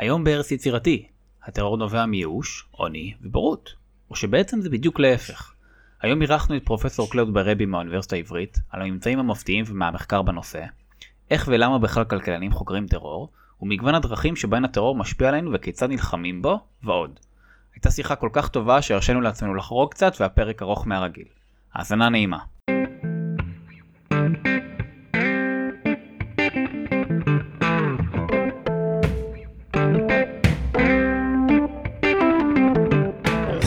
היום בהרס יצירתי, הטרור נובע מייאוש, עוני ובורות, או שבעצם זה בדיוק להפך. היום אירחנו את פרופסור קלוד ברבי מהאוניברסיטה העברית על הממצאים המפתיעים ומהמחקר בנושא, איך ולמה בכלל כלכלנים חוקרים טרור, ומגוון הדרכים שבהן הטרור משפיע עלינו וכיצד נלחמים בו, ועוד. הייתה שיחה כל כך טובה שהרשינו לעצמנו לחרוג קצת והפרק ארוך מהרגיל. האזנה נעימה.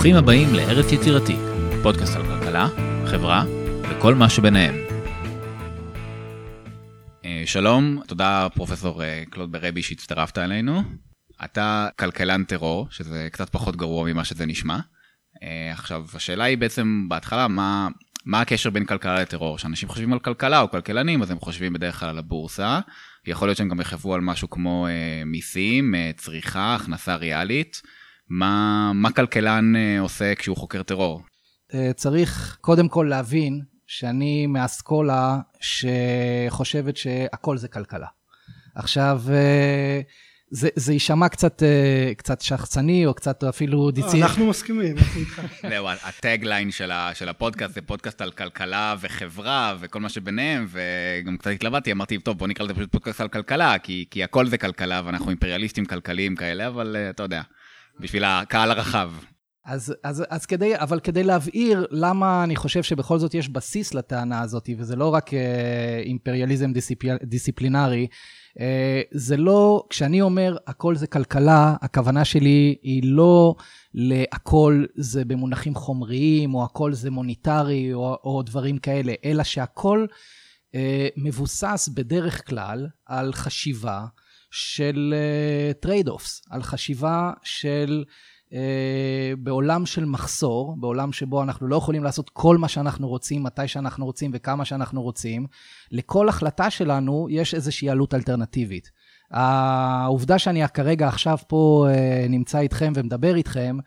ברוכים הבאים לארץ יצירתי, פודקאסט על כלכלה, חברה וכל מה שביניהם. אה, שלום, תודה פרופסור אה, קלוד ברבי שהצטרפת אלינו. אתה כלכלן טרור, שזה קצת פחות גרוע ממה שזה נשמע. אה, עכשיו, השאלה היא בעצם בהתחלה, מה, מה הקשר בין כלכלה לטרור? כשאנשים חושבים על כלכלה או כלכלנים, אז הם חושבים בדרך כלל על הבורסה. יכול להיות שהם גם יחשבו על משהו כמו אה, מיסים, אה, צריכה, הכנסה ריאלית. מה, מה כלכלן אה, עושה כשהוא חוקר טרור? אה, צריך קודם כל להבין שאני מאסכולה שחושבת שהכל זה כלכלה. עכשיו, אה, זה, זה יישמע קצת, קצת שחצני או קצת אפילו דיצי. אנחנו מסכימים, אנחנו איתך. זהו, הטגליין של, של הפודקאסט זה פודקאסט על כלכלה וחברה וכל מה שביניהם, וגם קצת התלבטתי, אמרתי, טוב, בוא נקרא לזה פשוט פודקאסט על כלכלה, כי, כי הכל זה כלכלה ואנחנו אימפריאליסטים כלכליים כאלה, אבל אתה יודע. בשביל הקהל הרחב. אז, אז, אז כדי, אבל כדי להבהיר למה אני חושב שבכל זאת יש בסיס לטענה הזאת, וזה לא רק אה, אימפריאליזם דיסיפל, דיסציפלינרי, אה, זה לא, כשאני אומר הכל זה כלכלה, הכוונה שלי היא לא להכל זה במונחים חומריים, או הכל זה מוניטרי, או, או דברים כאלה, אלא שהכל אה, מבוסס בדרך כלל על חשיבה. של trade uh, offs, על חשיבה של uh, בעולם של מחסור, בעולם שבו אנחנו לא יכולים לעשות כל מה שאנחנו רוצים, מתי שאנחנו רוצים וכמה שאנחנו רוצים, לכל החלטה שלנו יש איזושהי עלות אלטרנטיבית. העובדה שאני כרגע עכשיו פה uh, נמצא איתכם ומדבר איתכם,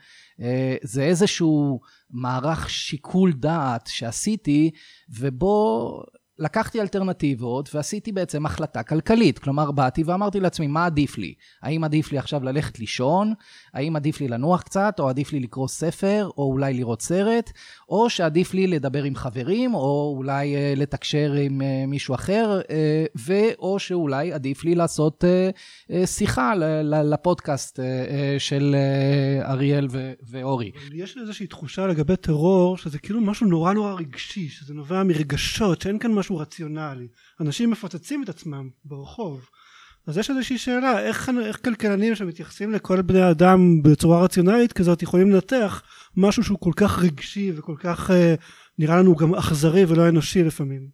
uh, זה איזשהו מערך שיקול דעת שעשיתי, ובו לקחתי אלטרנטיבות ועשיתי בעצם החלטה כלכלית. כלומר, באתי ואמרתי לעצמי, מה עדיף לי? האם עדיף לי עכשיו ללכת לישון? האם עדיף לי לנוח קצת? או עדיף לי לקרוא ספר? או אולי לראות סרט? או שעדיף לי לדבר עם חברים? או אולי אה, לתקשר עם אה, מישהו אחר? אה, ואו שאולי עדיף לי לעשות אה, אה, שיחה לפודקאסט אה, אה, של אה, אריאל ו- ואורי. יש לי איזושהי תחושה לגבי טרור, שזה כאילו משהו נורא נורא רגשי, שזה נובע מרגשות, שאין כאן. משהו רציונלי. אנשים מפוצצים את עצמם ברחוב. אז יש איזושהי שאלה, איך, איך כלכלנים שמתייחסים לכל בני אדם בצורה רציונלית כזאת יכולים לנתח משהו שהוא כל כך רגשי וכל כך אה, נראה לנו גם אכזרי ולא אנושי לפעמים.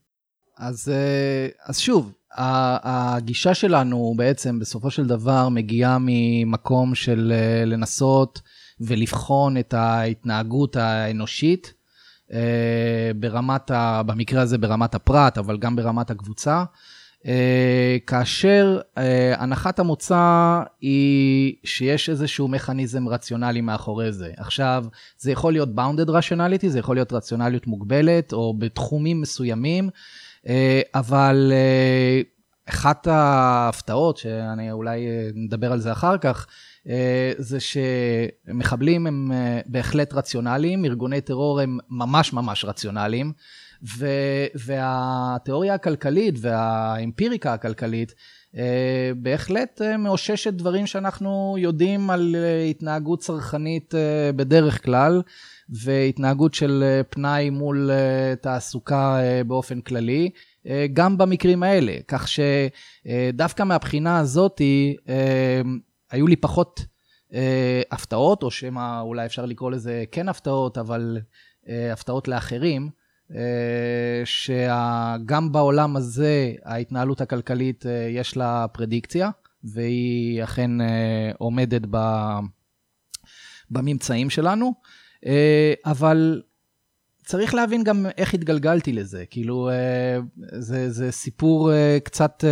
אז, אה, אז שוב, הגישה שלנו בעצם בסופו של דבר מגיעה ממקום של אה, לנסות ולבחון את ההתנהגות האנושית ברמת, ה, במקרה הזה ברמת הפרט, אבל גם ברמת הקבוצה. אה, כאשר אה, הנחת המוצא היא שיש איזשהו מכניזם רציונלי מאחורי זה. עכשיו, זה יכול להיות bounded rationality, זה יכול להיות רציונליות מוגבלת, או בתחומים מסוימים, אבל אחת ההפתעות, שאני אולי נדבר על זה אחר כך, אה, זה שמחבלים הם אה, בהחלט רציונליים, ארגוני טרור הם ממש ממש רציונליים, והתיאוריה הכלכלית והאמפיריקה הכלכלית אה, בהחלט מאוששת דברים שאנחנו יודעים על התנהגות צרכנית בדרך כלל, והתנהגות של פנאי מול תעסוקה באופן כללי. גם במקרים האלה, כך שדווקא מהבחינה הזאתי, היו לי פחות אה, הפתעות, או שמא אולי אפשר לקרוא לזה כן הפתעות, אבל אה, הפתעות לאחרים, אה, שגם בעולם הזה ההתנהלות הכלכלית אה, יש לה פרדיקציה, והיא אכן אה, עומדת ב, בממצאים שלנו, אה, אבל צריך להבין גם איך התגלגלתי לזה, כאילו אה, זה, זה סיפור אה, קצת...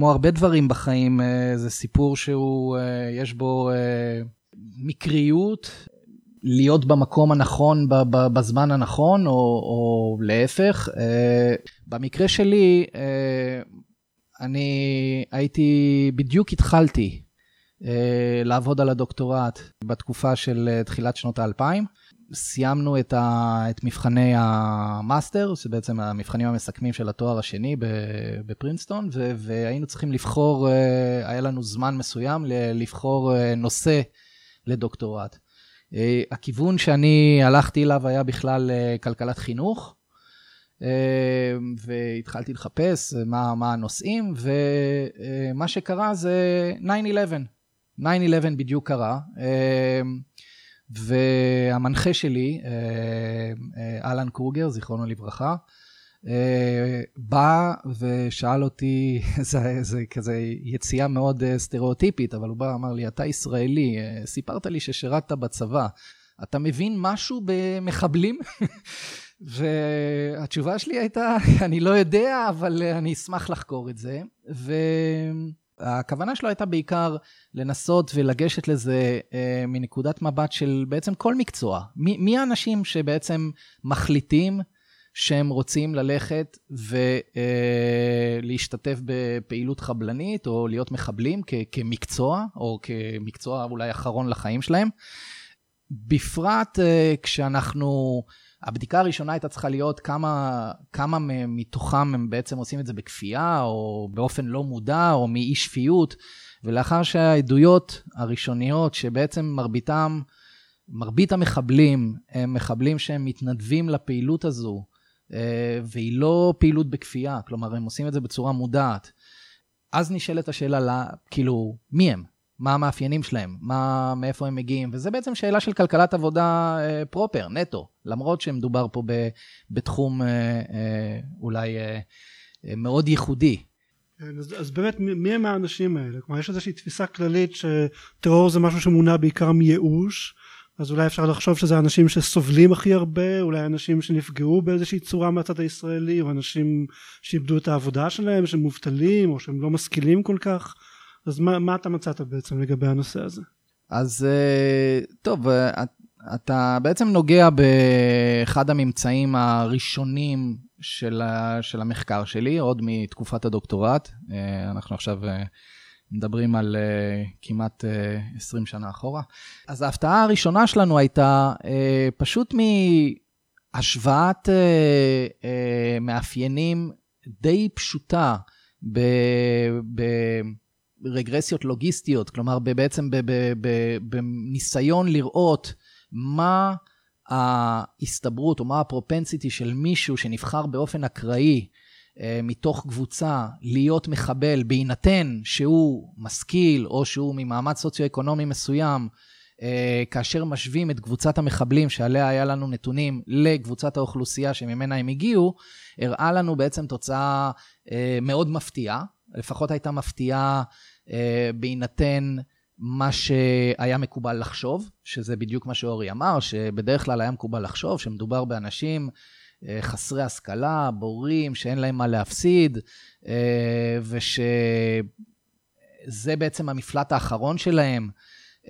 כמו הרבה דברים בחיים, אה, זה סיפור שהוא, אה, יש בו אה, מקריות, להיות במקום הנכון בזמן הנכון, או, או להפך. במקרה שלי, אני הייתי, בדיוק התחלתי לעבוד על הדוקטורט בתקופה של תחילת שנות האלפיים. סיימנו את, ה, את מבחני המאסטר, שבעצם המבחנים המסכמים של התואר השני בפרינסטון, ו, והיינו צריכים לבחור, היה לנו זמן מסוים לבחור נושא לדוקטורט. הכיוון שאני הלכתי אליו היה בכלל כלכלת חינוך. והתחלתי לחפש מה, מה הנושאים, ומה שקרה זה 9-11. 9-11 בדיוק קרה, והמנחה שלי, אלן קרוגר, זיכרונו לברכה, בא ושאל אותי, זה, זה כזה יציאה מאוד סטריאוטיפית, אבל הוא בא ואמר לי, אתה ישראלי, סיפרת לי ששירת בצבא, אתה מבין משהו במחבלים? והתשובה שלי הייתה, אני לא יודע, אבל אני אשמח לחקור את זה. והכוונה שלו הייתה בעיקר לנסות ולגשת לזה אה, מנקודת מבט של בעצם כל מקצוע. מי, מי האנשים שבעצם מחליטים שהם רוצים ללכת ולהשתתף אה, בפעילות חבלנית, או להיות מחבלים כ, כמקצוע, או כמקצוע אולי אחרון לחיים שלהם. בפרט אה, כשאנחנו... הבדיקה הראשונה הייתה צריכה להיות כמה, כמה מתוכם הם בעצם עושים את זה בכפייה, או באופן לא מודע, או מאי שפיות, ולאחר שהעדויות הראשוניות, שבעצם מרביתם, מרבית המחבלים, הם מחבלים שהם מתנדבים לפעילות הזו, אה, והיא לא פעילות בכפייה, כלומר, הם עושים את זה בצורה מודעת. אז נשאלת השאלה, כאילו, מי הם? מה המאפיינים שלהם, מה, מאיפה הם מגיעים, וזה בעצם שאלה של כלכלת עבודה אה, פרופר, נטו, למרות שמדובר פה ב, בתחום אה, אה, אולי אה, אה, מאוד ייחודי. כן, אז, אז באמת מי הם האנשים האלה? כלומר יש איזושהי תפיסה כללית שטרור זה משהו שמונע בעיקר מייאוש אז אולי אפשר לחשוב שזה אנשים שסובלים הכי הרבה, אולי אנשים שנפגעו באיזושהי צורה מהצד הישראלי, או אנשים שאיבדו את העבודה שלהם, שהם מובטלים, או שהם לא משכילים כל כך. אז מה, מה אתה מצאת בעצם לגבי הנושא הזה? אז אה, טוב, אה, אתה בעצם נוגע באחד הממצאים הראשונים של, של המחקר שלי, עוד מתקופת הדוקטורט. אה, אנחנו עכשיו מדברים על כמעט 20 שנה אחורה. אז ההפתעה הראשונה שלנו הייתה פשוט מהשוואת מאפיינים די פשוטה ב... ב רגרסיות לוגיסטיות, כלומר בעצם בניסיון לראות מה ההסתברות או מה הפרופנסיטי של מישהו שנבחר באופן אקראי אה, מתוך קבוצה להיות מחבל בהינתן שהוא משכיל או שהוא ממעמד סוציו-אקונומי מסוים, אה, כאשר משווים את קבוצת המחבלים שעליה היה לנו נתונים לקבוצת האוכלוסייה שממנה הם הגיעו, הראה לנו בעצם תוצאה אה, מאוד מפתיעה, לפחות הייתה מפתיעה אה, בהינתן מה שהיה מקובל לחשוב, שזה בדיוק מה שאורי אמר, שבדרך כלל היה מקובל לחשוב שמדובר באנשים אה, חסרי השכלה, בורים, שאין להם מה להפסיד, אה, ושזה בעצם המפלט האחרון שלהם.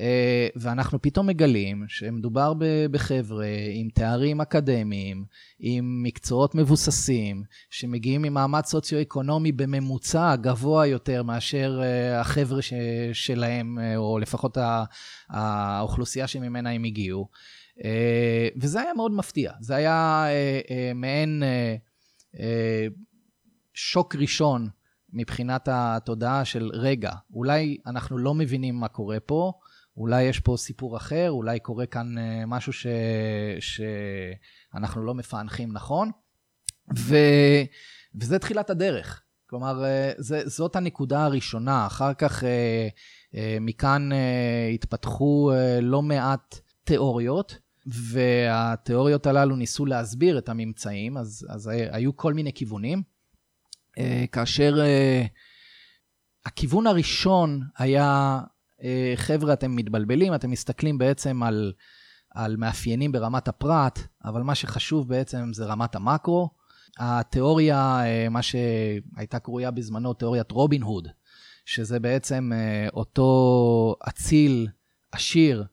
אה, ואנחנו פתאום מגלים שמדובר בחבר'ה עם תארים אקדמיים, עם מקצועות מבוססים, שמגיעים ממעמד סוציו-אקונומי בממוצע גבוה יותר מאשר אה, החבר'ה שלהם, אה, או לפחות האוכלוסייה שממנה הם הגיעו. וזה היה מאוד מפתיע. זה היה מעין שוק ראשון מבחינת התודעה של, רגע, אולי אנחנו לא מבינים מה קורה פה, אולי יש פה סיפור אחר, אולי קורה כאן אה, משהו ש... שאנחנו לא מפענחים נכון, ו... וזה תחילת הדרך. כלומר, אה, זה, זאת הנקודה הראשונה. אחר כך אה, מכאן התפתחו לא מעט תיאוריות, והתיאוריות הללו ניסו להסביר את הממצאים, אז, אז היו כל מיני כיוונים. כאשר הכיוון הראשון היה חבר'ה, אתם מתבלבלים, אתם מסתכלים בעצם על, על מאפיינים ברמת הפרט, אבל מה שחשוב בעצם זה רמת המקרו. התיאוריה, אה, מה שהייתה קרויה בזמנו תיאוריית רובין הוד, שזה בעצם אה, אותו אציל עשיר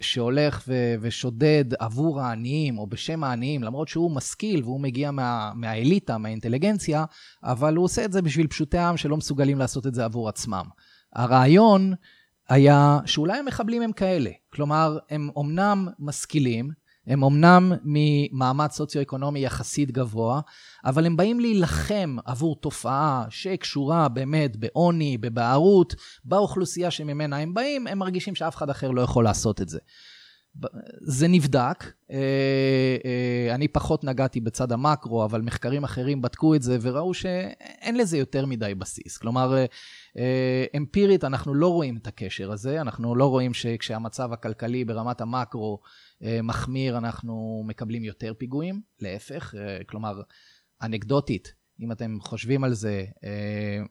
שהולך ושודד עבור העניים או בשם העניים, למרות שהוא משכיל והוא מגיע מה, מהאליטה, מהאינטליגנציה, אבל הוא עושה את זה בשביל פשוטי העם שלא מסוגלים לעשות את זה עבור עצמם. הרעיון היה שאולי המחבלים הם כאלה. כלומר, הם אומנם משכילים, הם אומנם ממעמד סוציו-אקונומי יחסית גבוה, אבל הם באים להילחם עבור תופעה שקשורה באמת בעוני, בבערות, באוכלוסייה שממנה הם באים, הם מרגישים שאף אחד אחר לא יכול לעשות את זה. זה נבדק, אה, אה, אני פחות נגעתי בצד המקרו, אבל מחקרים אחרים בדקו את זה וראו שאין לזה יותר מדי בסיס. כלומר, אה, אמפירית אנחנו לא רואים את הקשר הזה, אנחנו לא רואים שכשהמצב הכלכלי ברמת המקרו מחמיר, אנחנו מקבלים יותר פיגועים, להפך, כלומר, אנקדוטית, אם אתם חושבים על זה,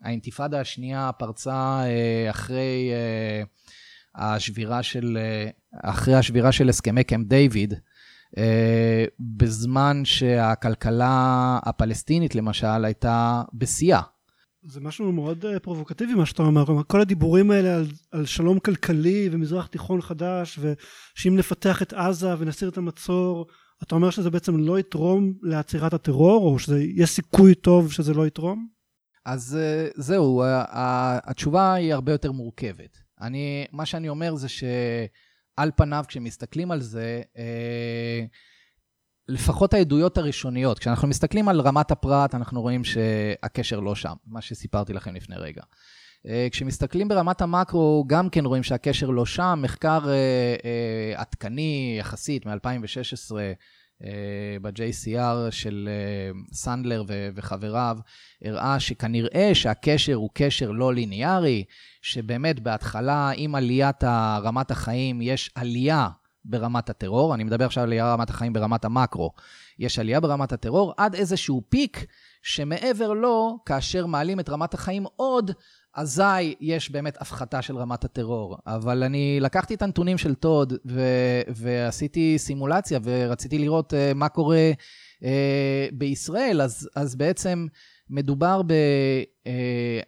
האינתיפאדה השנייה פרצה אחרי... השבירה של, אחרי השבירה של הסכמי קמפ דיוויד, אה, בזמן שהכלכלה הפלסטינית למשל הייתה בשיאה. זה משהו מאוד אה, פרובוקטיבי מה שאתה אומר, כלומר כל הדיבורים האלה על, על שלום כלכלי ומזרח תיכון חדש ושאם נפתח את עזה ונסיר את המצור, אתה אומר שזה בעצם לא יתרום לעצירת הטרור או שיש סיכוי טוב שזה לא יתרום? אז אה, זהו, התשובה היא הרבה יותר מורכבת. אני, מה שאני אומר זה שעל פניו, כשמסתכלים על זה, אה, לפחות העדויות הראשוניות, כשאנחנו מסתכלים על רמת הפרט, אנחנו רואים שהקשר לא שם, מה שסיפרתי לכם לפני רגע. אה, כשמסתכלים ברמת המקרו, גם כן רואים שהקשר לא שם. מחקר אה, עדכני יחסית מ-2016, אה, ב-JCR של אה, סנדלר וחבריו, הראה שכנראה שהקשר הוא קשר לא ליניארי, שבאמת בהתחלה, עם עליית רמת החיים, יש עלייה ברמת הטרור, אני מדבר עכשיו על עלייה ברמת החיים ברמת המקרו, יש עלייה ברמת הטרור עד איזשהו פיק שמעבר לו, כאשר מעלים את רמת החיים עוד, אזי יש באמת הפחתה של רמת הטרור. אבל אני לקחתי את הנתונים של טוד ו- ועשיתי סימולציה ורציתי לראות uh, מה קורה uh, בישראל, אז, אז בעצם מדובר ב... Uh,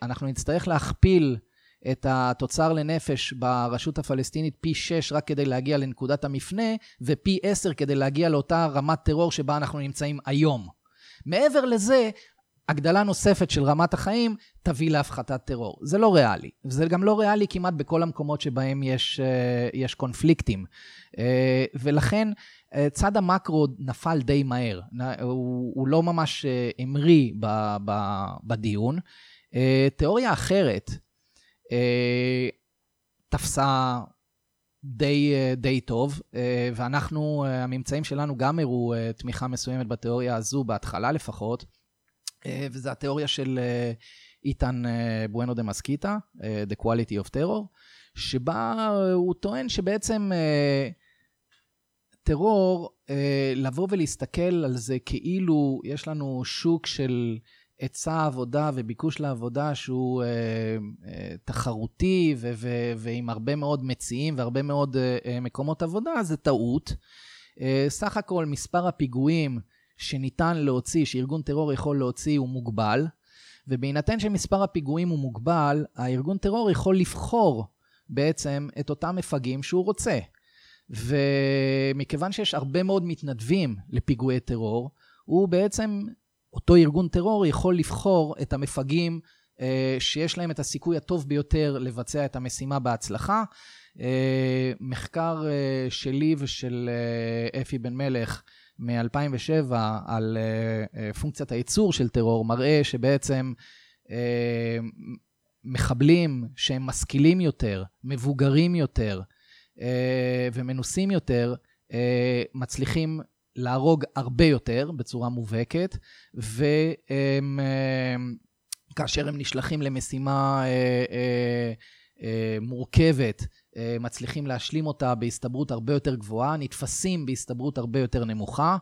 אנחנו נצטרך להכפיל את התוצר לנפש ברשות הפלסטינית פי 6 רק כדי להגיע לנקודת המפנה, ופי 10 כדי להגיע לאותה רמת טרור שבה אנחנו נמצאים היום. מעבר לזה, הגדלה נוספת של רמת החיים תביא להפחתת טרור. זה לא ריאלי. זה גם לא ריאלי כמעט בכל המקומות שבהם יש, אה, יש קונפליקטים. אה, ולכן אה, צד המקרו נפל די מהר. הוא, הוא לא ממש המריא בדיון. תיאוריה אחרת תפסה די, די טוב, ואנחנו, הממצאים שלנו גם הראו תמיכה מסוימת בתיאוריה הזו, בהתחלה לפחות. אה, וזה התיאוריה של אה, איתן אה, בואנו דה מסקיטה, The Quality of Terror, שבה הוא טוען שבעצם טרור, לבוא ולהסתכל על זה כאילו יש לנו שוק של היצע עבודה וביקוש לעבודה שהוא תחרותי ועם הרבה מאוד מציעים והרבה מאוד מקומות עבודה, זה טעות. סך הכל מספר הפיגועים שניתן להוציא, שארגון טרור יכול להוציא, הוא מוגבל, ובהינתן שמספר הפיגועים הוא מוגבל, הארגון טרור יכול לבחור בעצם את אותם מפגעים שהוא רוצה. ומכיוון שיש הרבה מאוד מתנדבים לפיגועי טרור, הוא בעצם, אותו ארגון טרור יכול לבחור את המפגעים אה, שיש להם את הסיכוי הטוב ביותר לבצע את המשימה בהצלחה. אה, מחקר אה, שלי ושל אפי בן מלך מ-2007 על uh, uh, פונקציית הייצור של טרור, מראה שבעצם uh, מחבלים שהם משכילים יותר, מבוגרים יותר ומנוסים יותר, מצליחים להרוג הרבה יותר בצורה מובהקת, וכאשר הם נשלחים למשימה מורכבת, אה, מצליחים להשלים אותה בהסתברות הרבה יותר גבוהה, נתפסים בהסתברות הרבה יותר נמוכה.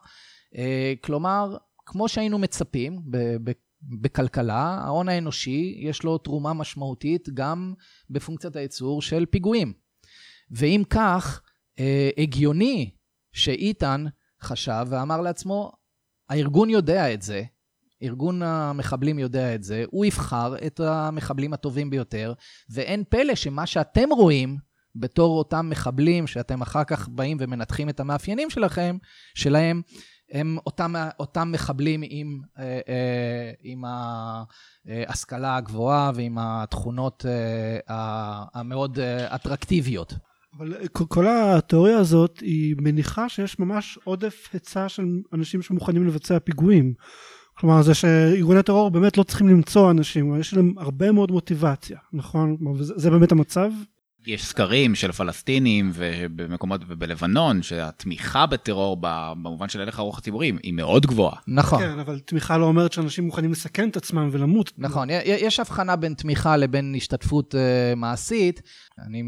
אה, כלומר, כמו שהיינו מצפים בכלכלה, ההון האנושי יש לו תרומה משמעותית גם בפונקציית הייצור של פיגועים. ואם כך, אה, הגיוני שאיתן חשב ואמר לעצמו, הארגון יודע את זה, ארגון המחבלים יודע את זה, הוא יבחר את המחבלים הטובים ביותר, ואין פלא שמה שאתם רואים בתור אותם מחבלים שאתם אחר כך באים ומנתחים את המאפיינים שלכם, שלהם, הם אותם, אותם מחבלים עם, אה, אה, עם ההשכלה הגבוהה ועם התכונות המאוד אטרקטיביות. אבל כל התיאוריה הזאת היא מניחה שיש ממש עודף היצע של אנשים שמוכנים לבצע פיגועים. כלומר זה שארגוני טרור באמת לא צריכים למצוא אנשים, יש להם הרבה מאוד מוטיבציה, נכון? זה באמת המצב? יש סקרים של פלסטינים ובמקומות ובלבנון שהתמיכה בטרור במובן של הלך הרוח הציבורי היא מאוד גבוהה. נכון. כן, אבל תמיכה לא אומרת שאנשים מוכנים לסכן את עצמם ולמות. נכון, יש הבחנה בין תמיכה לבין השתתפות uh, מעשית. אני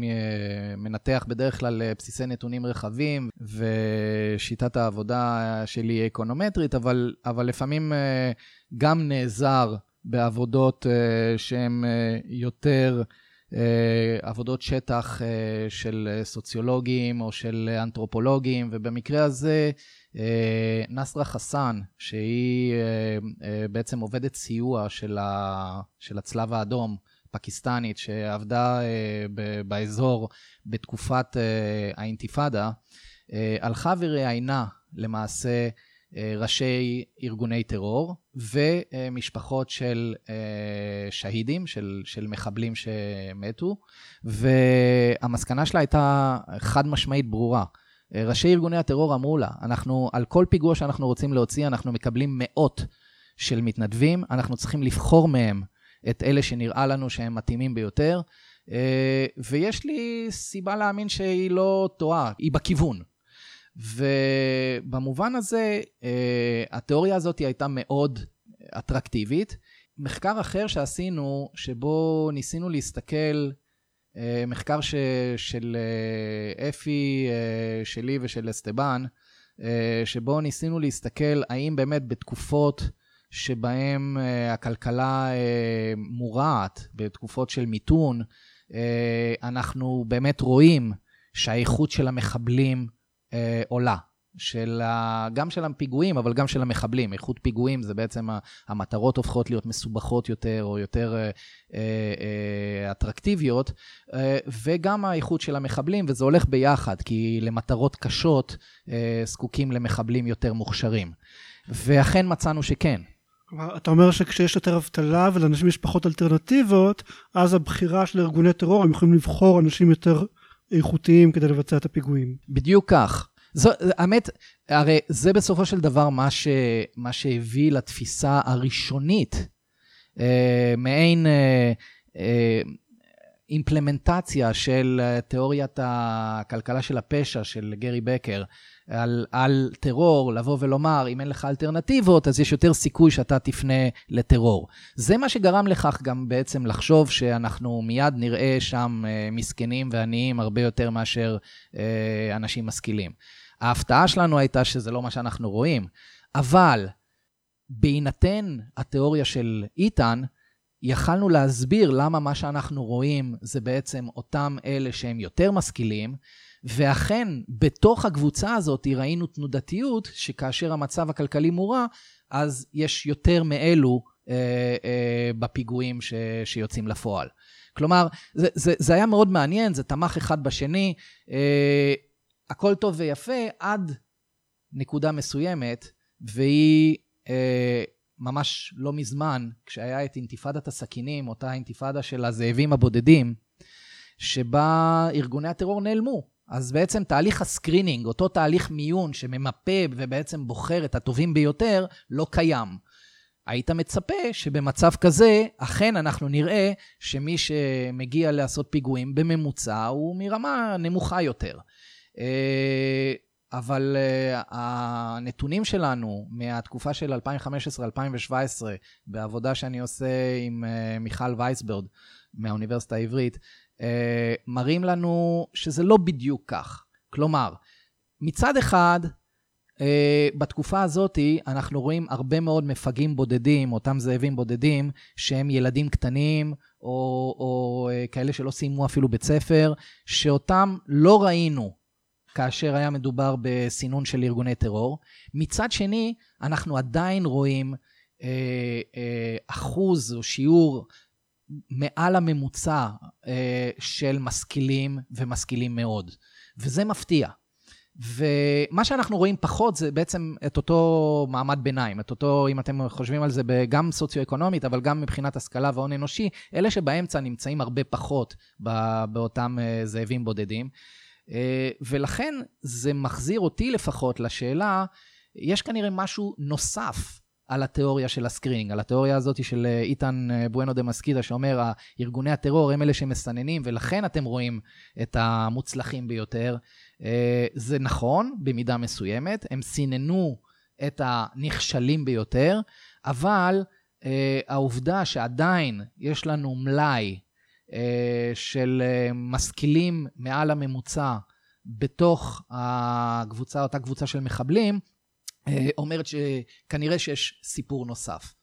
מנתח בדרך כלל אה, בסיסי נתונים רחבים ושיטת העבודה שלי היא אקונומטרית, אבל, אבל לפעמים גם נעזר בעבודות שהן יותר... אה, עבודות שטח אה, של סוציולוגים או של אנתרופולוגים, ובמקרה הזה אה, נסרה חסן, שהיא בעצם עובדת סיוע של, ה, של הצלב האדום, פקיסטנית, שעבדה באזור בתקופת האינתיפאדה, הלכה וראיינה למעשה אה, ראשי ארגוני טרור ומשפחות של אה, שהידים, של, של מחבלים שמתו, והמסקנה שלה הייתה חד משמעית ברורה. אה, ראשי ארגוני הטרור אמרו לה, אנחנו, על כל פיגוע שאנחנו רוצים להוציא, אנחנו מקבלים מאות של מתנדבים, אנחנו צריכים לבחור מהם את אלה שנראה לנו שהם מתאימים ביותר, ויש לי סיבה להאמין שהיא לא טועה, היא בכיוון. ובמובן הזה, אה, התיאוריה הזאת הייתה מאוד אטרקטיבית. מחקר אחר שעשינו, שבו ניסינו להסתכל, אה, מחקר ש, של אה, אפי, שלי ושל אסטבן, שבו ניסינו להסתכל האם באמת בתקופות שבהן הכלכלה מורעת, בתקופות של מיתון, אנחנו באמת רואים שהאיכות של המחבלים עולה. של ה... גם של הפיגועים, אבל גם של המחבלים. איכות פיגועים זה בעצם המטרות הופכות להיות מסובכות יותר, או יותר אה, אה, אה, אטרקטיביות, אה, וגם האיכות של המחבלים, וזה הולך ביחד, כי למטרות קשות אה, זקוקים למחבלים יותר מוכשרים. ואכן מצאנו שכן. כלומר, אתה אומר שכשיש יותר אבטלה ולאנשים יש פחות אלטרנטיבות, אז הבחירה של ארגוני טרור, הם יכולים לבחור אנשים יותר איכותיים כדי לבצע את הפיגועים. בדיוק כך. זו, האמת, הרי זה בסופו של דבר מה, ש, מה שהביא לתפיסה הראשונית, אה, מעין אה, אה, אימפלמנטציה של תיאוריית הכלכלה של הפשע של גרי בקר, על, על טרור, לבוא ולומר, אם אין לך אלטרנטיבות, אז יש יותר סיכוי שאתה תפנה לטרור. זה מה שגרם לכך גם בעצם לחשוב שאנחנו מיד נראה שם אה, מסכנים ועניים הרבה יותר מאשר אה, אנשים משכילים. ההפתעה שלנו הייתה שזה לא מה שאנחנו רואים, אבל בהינתן התיאוריה של איתן, יכלנו להסביר למה מה שאנחנו רואים זה בעצם אותם אלה שהם יותר משכילים, ואכן, בתוך הקבוצה הזאת ראינו תנודתיות, שכאשר המצב הכלכלי מורע, אז יש יותר מאלו אה, אה, בפיגועים ש, שיוצאים לפועל. כלומר, זה, זה, זה היה מאוד מעניין, זה תמך אחד בשני, אה, הכל טוב ויפה עד נקודה מסוימת, והיא אה, ממש לא מזמן, כשהיה את אינתיפאדת הסכינים, אותה אינתיפאדה של הזאבים הבודדים, שבה ארגוני הטרור נעלמו. אז בעצם תהליך ה screening, אותו תהליך מיון שממפה ובעצם בוחר את הטובים ביותר, לא קיים. היית מצפה שבמצב כזה, אכן אנחנו נראה שמי שמגיע לעשות פיגועים בממוצע הוא מרמה נמוכה יותר. אה, אבל uh, הנתונים שלנו מהתקופה של 2015-2017, בעבודה שאני עושה עם uh, מיכל וייסברד מהאוניברסיטה העברית, אה, מראים לנו שזה לא בדיוק כך. כלומר, מצד אחד, אה, בתקופה הזאת אנחנו רואים הרבה מאוד מפגעים בודדים, אותם זאבים בודדים, שהם ילדים קטנים, או, או אה, כאלה שלא סיימו אפילו בית ספר, שאותם לא ראינו כאשר היה מדובר בסינון של ארגוני טרור. מצד שני, אנחנו עדיין רואים אה, אה, אחוז או שיעור מעל הממוצע אה, של משכילים ומשכילים מאוד, וזה מפתיע. ומה שאנחנו רואים פחות זה בעצם את אותו מעמד ביניים, את אותו, אם אתם חושבים על זה גם סוציו-אקונומית, אבל גם מבחינת השכלה והון אנושי, אלה שבאמצע נמצאים הרבה פחות באותם אה, זאבים בודדים. אה, ולכן זה מחזיר אותי לפחות לשאלה, יש כנראה משהו נוסף על התיאוריה של ה screening, על התיאוריה הזאת של אה, איתן בואנו דה מסקיטה, שאומר, ארגוני הטרור הם אלה שמסננים, ולכן אתם רואים את המוצלחים ביותר. אה, זה נכון, במידה מסוימת, הם סיננו את הנכשלים ביותר, אבל אה, העובדה שעדיין יש לנו מלאי אה, של משכילים מעל הממוצע בתוך הקבוצה, אותה קבוצה של מחבלים, אומרת שכנראה שיש סיפור נוסף.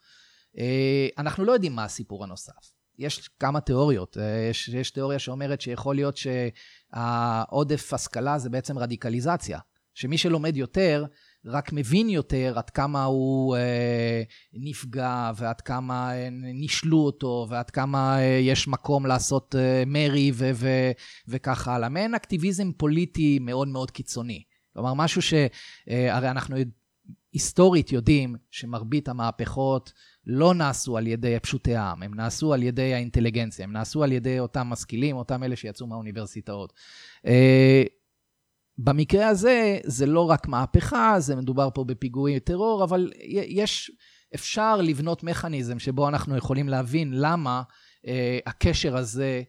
אנחנו לא יודעים מה הסיפור הנוסף. יש כמה תיאוריות. יש, יש תיאוריה שאומרת שיכול להיות שהעודף השכלה זה בעצם רדיקליזציה. שמי שלומד יותר, רק מבין יותר עד כמה הוא אה, נפגע ועד כמה אה, נישלו אותו ועד כמה אה, יש מקום לעשות אה, מרי ו- ו- וכך הלאה. מעין אקטיביזם פוליטי מאוד מאוד קיצוני. כלומר, משהו שהרי אה, אנחנו היסטורית יודעים שמרבית המהפכות לא נעשו על ידי פשוטי העם, הם נעשו על ידי האינטליגנציה, הם נעשו על ידי אותם משכילים, אותם אלה שיצאו מהאוניברסיטאות. אה, במקרה הזה, זה לא רק מהפכה, זה מדובר פה בפיגועי טרור, אבל יש, אפשר לבנות מכניזם שבו אנחנו יכולים להבין למה אה, הקשר הזה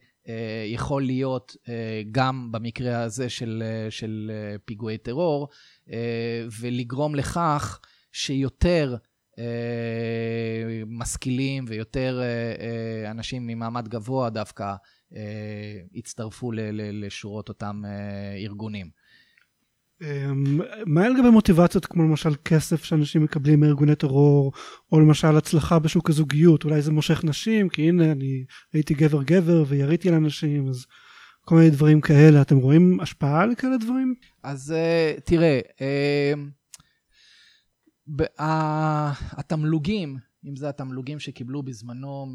יכול להיות אה, גם במקרה הזה של, אה, של אה, פיגועי טרור, אה, ולגרום לכך שיותר אה, משכילים ויותר אה, אה, אנשים ממעמד גבוה דווקא הצטרפו לשורות אותם ארגונים. מה לגבי מוטיבציות כמו למשל כסף שאנשים מקבלים מארגוני טרור או למשל הצלחה בשוק הזוגיות אולי זה מושך נשים כי הנה אני הייתי גבר גבר ויריתי על אנשים אז כל מיני דברים כאלה אתם רואים השפעה על כאלה דברים? אז תראה התמלוגים, אם זה התמלוגים שקיבלו בזמנו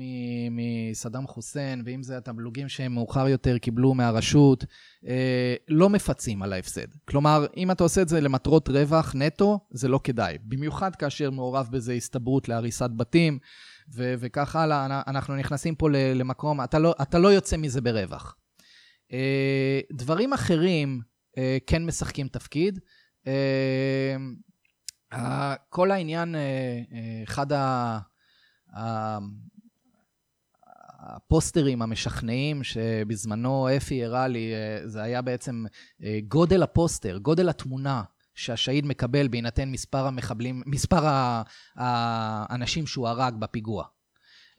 מסדאם חוסיין, ואם זה התמלוגים שהם מאוחר יותר קיבלו מהרשות, אה, לא מפצים על ההפסד. כלומר, אם אתה עושה את זה למטרות רווח נטו, זה לא כדאי. במיוחד כאשר מעורב בזה הסתברות להריסת בתים, ו- וכך הלאה, אנחנו נכנסים פה למקום, אתה לא, אתה לא יוצא מזה ברווח. אה, דברים אחרים אה, כן משחקים תפקיד. כל העניין, אה, אה, אחד הפוסטרים המשכנעים שבזמנו אפי הראה לי, אה, זה היה בעצם גודל הפוסטר, גודל התמונה שהשהיד מקבל בהינתן מספר המחבלים, מספר האנשים שהוא הרג בפיגוע.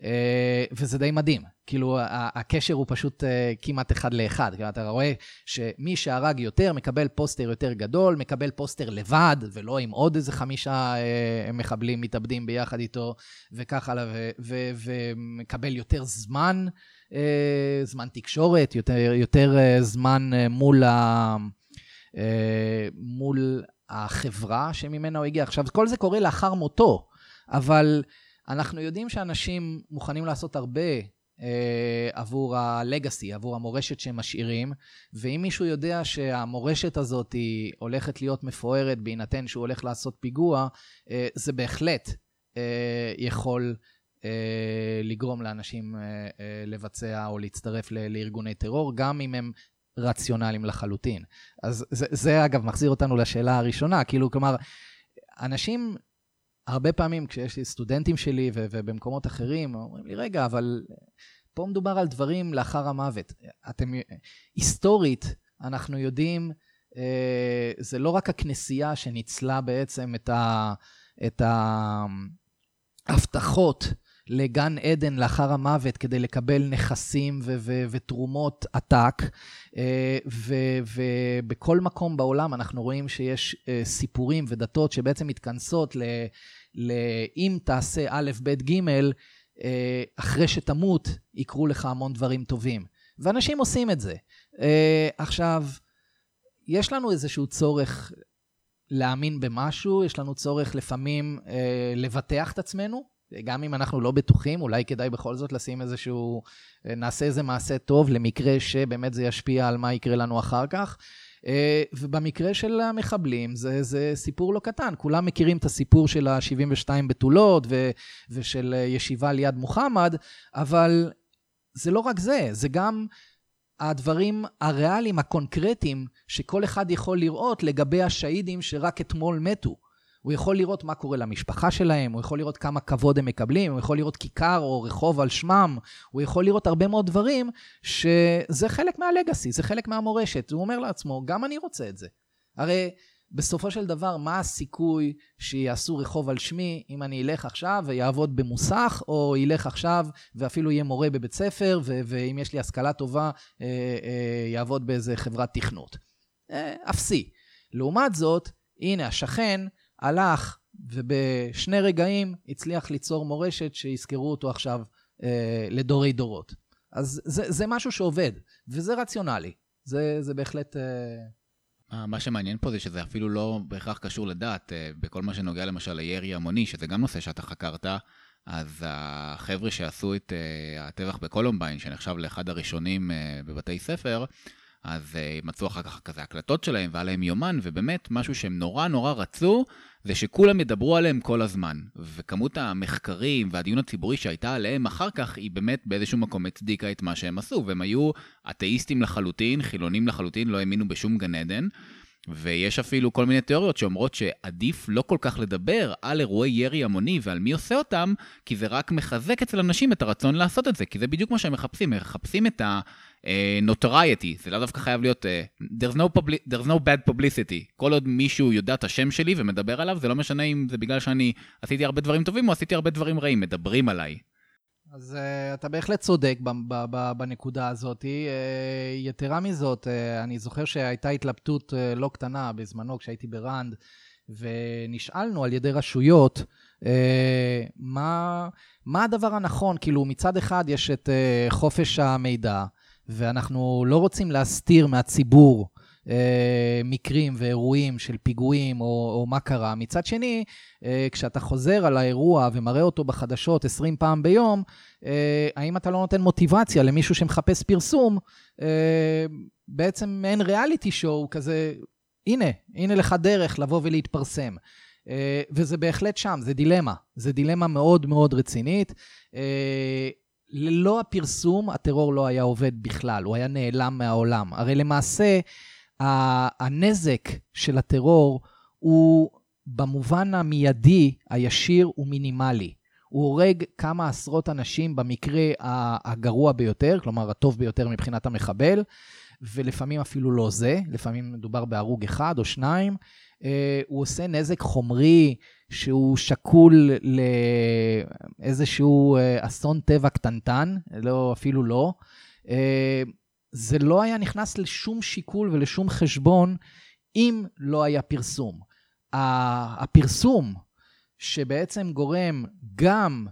אה, וזה די מדהים. כאילו, הקשר הוא פשוט אה, כמעט אחד לאחד. כאילו, אתה רואה שמי שהרג יותר מקבל פוסטר יותר גדול, מקבל פוסטר לבד, ולא עם עוד איזה חמישה אה, מחבלים מתאבדים ביחד איתו, וכך הלאה, ומקבל יותר זמן, זמן תקשורת, יותר, יותר זמן מול, ה, מול החברה שממנה הוא הגיע. עכשיו, כל זה קורה לאחר מותו, אבל... אנחנו יודעים שאנשים מוכנים לעשות הרבה אה, עבור הלגאסי, עבור המורשת שהם משאירים, ואם מישהו יודע שהמורשת הזאת היא הולכת להיות מפוארת בהינתן שהוא הולך לעשות פיגוע, אה, זה בהחלט אה, יכול אה, לגרום לאנשים אה, אה, לבצע או להצטרף ל- לארגוני טרור, גם אם הם רציונליים לחלוטין. אז זה, זה אגב מחזיר אותנו לשאלה הראשונה, כאילו, כלומר, אנשים הרבה פעמים כשיש לי סטודנטים שלי ו- ובמקומות אחרים, אומרים לי, רגע, אבל פה מדובר על דברים לאחר המוות. אתם, היסטורית, אנחנו יודעים, אה, זה לא רק הכנסייה שניצלה בעצם את, ה, את ההבטחות לגן עדן לאחר המוות כדי לקבל נכסים ו- ו- ותרומות עתק. אה, ובכל מקום בעולם אנחנו רואים שיש אה, סיפורים ודתות שבעצם מתכנסות ל... ל- אם תעשה א', ב', ג', אה, אחרי שתמות, יקרו לך המון דברים טובים. ואנשים עושים את זה. עכשיו, יש לנו איזשהו צורך להאמין במשהו, יש לנו צורך לפעמים לבטח את עצמנו. גם אם אנחנו לא בטוחים, אולי כדאי בכל זאת לשים איזשהו, נעשה איזה מעשה טוב למקרה שבאמת זה ישפיע על מה יקרה לנו אחר כך. אה, ובמקרה של המחבלים זה, זה סיפור לא קטן. כולם מכירים את הסיפור של ה-72 בתולות ו, ושל ישיבה ליד מוחמד, אבל זה לא רק זה, זה גם הדברים הריאליים, הקונקרטיים, שכל אחד יכול לראות לגבי השהידים שרק אתמול מתו. הוא יכול לראות מה קורה למשפחה שלהם, הוא יכול לראות כמה כבוד הם מקבלים, הוא יכול לראות כיכר או רחוב על שמם, הוא יכול לראות הרבה מאוד דברים שזה חלק מהלגאסי, זה חלק מהמורשת. הוא אומר לעצמו, גם אני רוצה את זה. הרי בסופו של דבר, מה הסיכוי שיעשו רחוב על שמי אם אני אלך עכשיו ויעבוד במוסך, או ילך עכשיו ואפילו יהיה מורה בבית ספר, ו- ואם יש לי השכלה טובה, אה, אה, יעבוד באיזה חברת תכנות. אה, אפסי. לעומת זאת, הנה, השכן הלך ובשני רגעים הצליח ליצור מורשת שיזכרו אותו עכשיו אה, לדורי דורות. אז זה, זה משהו שעובד, וזה רציונלי. זה, זה בהחלט... אה... מה שמעניין פה זה שזה אפילו לא בהכרח קשור לדת, אה, בכל מה שנוגע למשל לירי המוני, שזה גם נושא שאתה חקרת, אז החבר'ה שעשו את אה, הטבח בקולומביין, שנחשב לאחד הראשונים אה, בבתי ספר, אז uh, מצאו אחר כך כזה הקלטות שלהם והיה להם יומן, ובאמת משהו שהם נורא נורא רצו, זה שכולם ידברו עליהם כל הזמן. וכמות המחקרים והדיון הציבורי שהייתה עליהם אחר כך, היא באמת באיזשהו מקום הצדיקה את מה שהם עשו, והם היו אתאיסטים לחלוטין, חילונים לחלוטין, לא האמינו בשום גן עדן. ויש אפילו כל מיני תיאוריות שאומרות שעדיף לא כל כך לדבר על אירועי ירי המוני ועל מי עושה אותם, כי זה רק מחזק אצל אנשים את הרצון לעשות את זה, כי זה בדיוק מה שהם מחפשים, הם מחפשים את ה-notoriety, זה לא דווקא חייב להיות, uh, there's, no public, there's no bad publicity, כל עוד מישהו יודע את השם שלי ומדבר עליו, זה לא משנה אם זה בגלל שאני עשיתי הרבה דברים טובים או עשיתי הרבה דברים רעים, מדברים עליי. אז uh, אתה בהחלט צודק בנקודה הזאת. Uh, יתרה מזאת, uh, אני זוכר שהייתה התלבטות uh, לא קטנה בזמנו כשהייתי בראנד, ונשאלנו על ידי רשויות uh, מה, מה הדבר הנכון. כאילו, מצד אחד יש את uh, חופש המידע, ואנחנו לא רוצים להסתיר מהציבור אה, מקרים ואירועים של פיגועים או, או מה קרה. מצד שני, אה, כשאתה חוזר על האירוע ומראה אותו בחדשות 20 פעם ביום, אה, האם אתה לא נותן מוטיבציה למישהו שמחפש פרסום? בעצם אין ריאליטי שואו כזה, הנה, הנה לך דרך לבוא ולהתפרסם. וזה בהחלט שם, זה דילמה. זה דילמה מאוד מאוד רצינית. ללא הפרסום, הטרור לא היה עובד בכלל, הוא היה נעלם מהעולם. הרי למעשה, הנזק של הטרור הוא במובן המיידי, הישיר, הוא מינימלי. הוא הורג כמה עשרות אנשים במקרה הגרוע ביותר, כלומר הטוב ביותר מבחינת המחבל, ולפעמים אפילו לא זה, לפעמים מדובר בהרוג אחד או שניים. אה, הוא עושה נזק חומרי שהוא שקול לאיזשהו אה, אסון טבע קטנטן, לא, אפילו לא. אה, זה לא היה נכנס לשום שיקול ולשום חשבון אם לא היה פרסום. הפרסום שבעצם גורם גם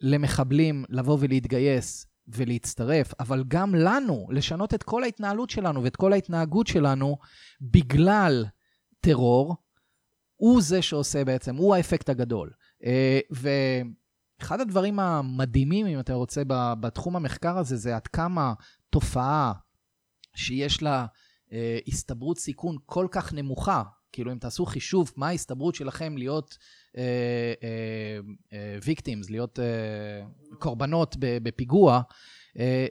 למחבלים לבוא ולהתגייס ולהצטרף, אבל גם לנו לשנות את כל ההתנהלות שלנו ואת כל ההתנהגות שלנו בגלל טרור, הוא זה שעושה בעצם, הוא האפקט הגדול. אה, ואחד הדברים המדהימים, אם אתה רוצה, בתחום המחקר הזה, זה עד כמה תופעה שיש לה אה, הסתברות סיכון כל כך נמוכה, כאילו אם תעשו חישוב מה ההסתברות שלכם להיות ויקטימס, uh, להיות קורבנות בפיגוע,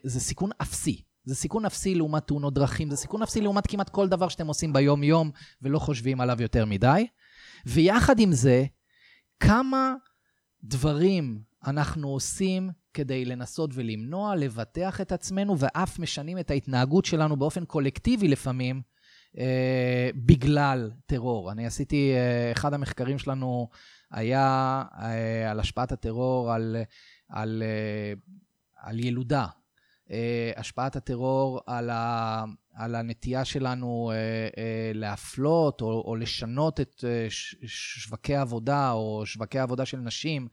זה סיכון אפסי. זה סיכון אפסי לעומת תאונות דרכים, זה סיכון אפסי לעומת כמעט כל דבר שאתם עושים ביום-יום ולא חושבים עליו יותר מדי. ויחד עם זה, כמה דברים אנחנו עושים כדי לנסות ולמנוע, לבטח את עצמנו, ואף משנים את ההתנהגות שלנו באופן קולקטיבי לפעמים, אה, בגלל טרור. אני עשיתי, אה, אחד המחקרים שלנו היה אה, על השפעת הטרור על, על, אה, על ילודה. אה, השפעת הטרור על, ה, על הנטייה שלנו אה, אה, להפלות או, או לשנות את שווקי העבודה או שווקי העבודה של נשים.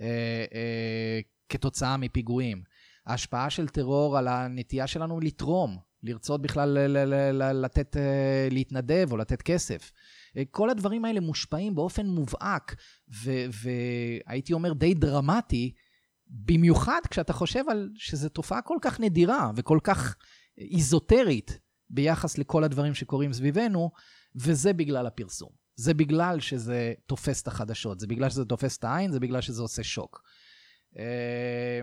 אה, אה, כתוצאה מפיגועים. ההשפעה של טרור על הנטייה שלנו לתרום, לרצות בכלל לתת, להתנדב או לתת כסף. כל הדברים האלה מושפעים באופן מובהק, והייתי אומר די דרמטי, במיוחד כשאתה חושב על שזו תופעה כל כך נדירה וכל כך איזוטרית ביחס לכל הדברים שקורים סביבנו, וזה בגלל הפרסום. זה בגלל שזה תופס את החדשות, זה בגלל שזה תופס את העין, זה בגלל שזה עושה שוק. אה,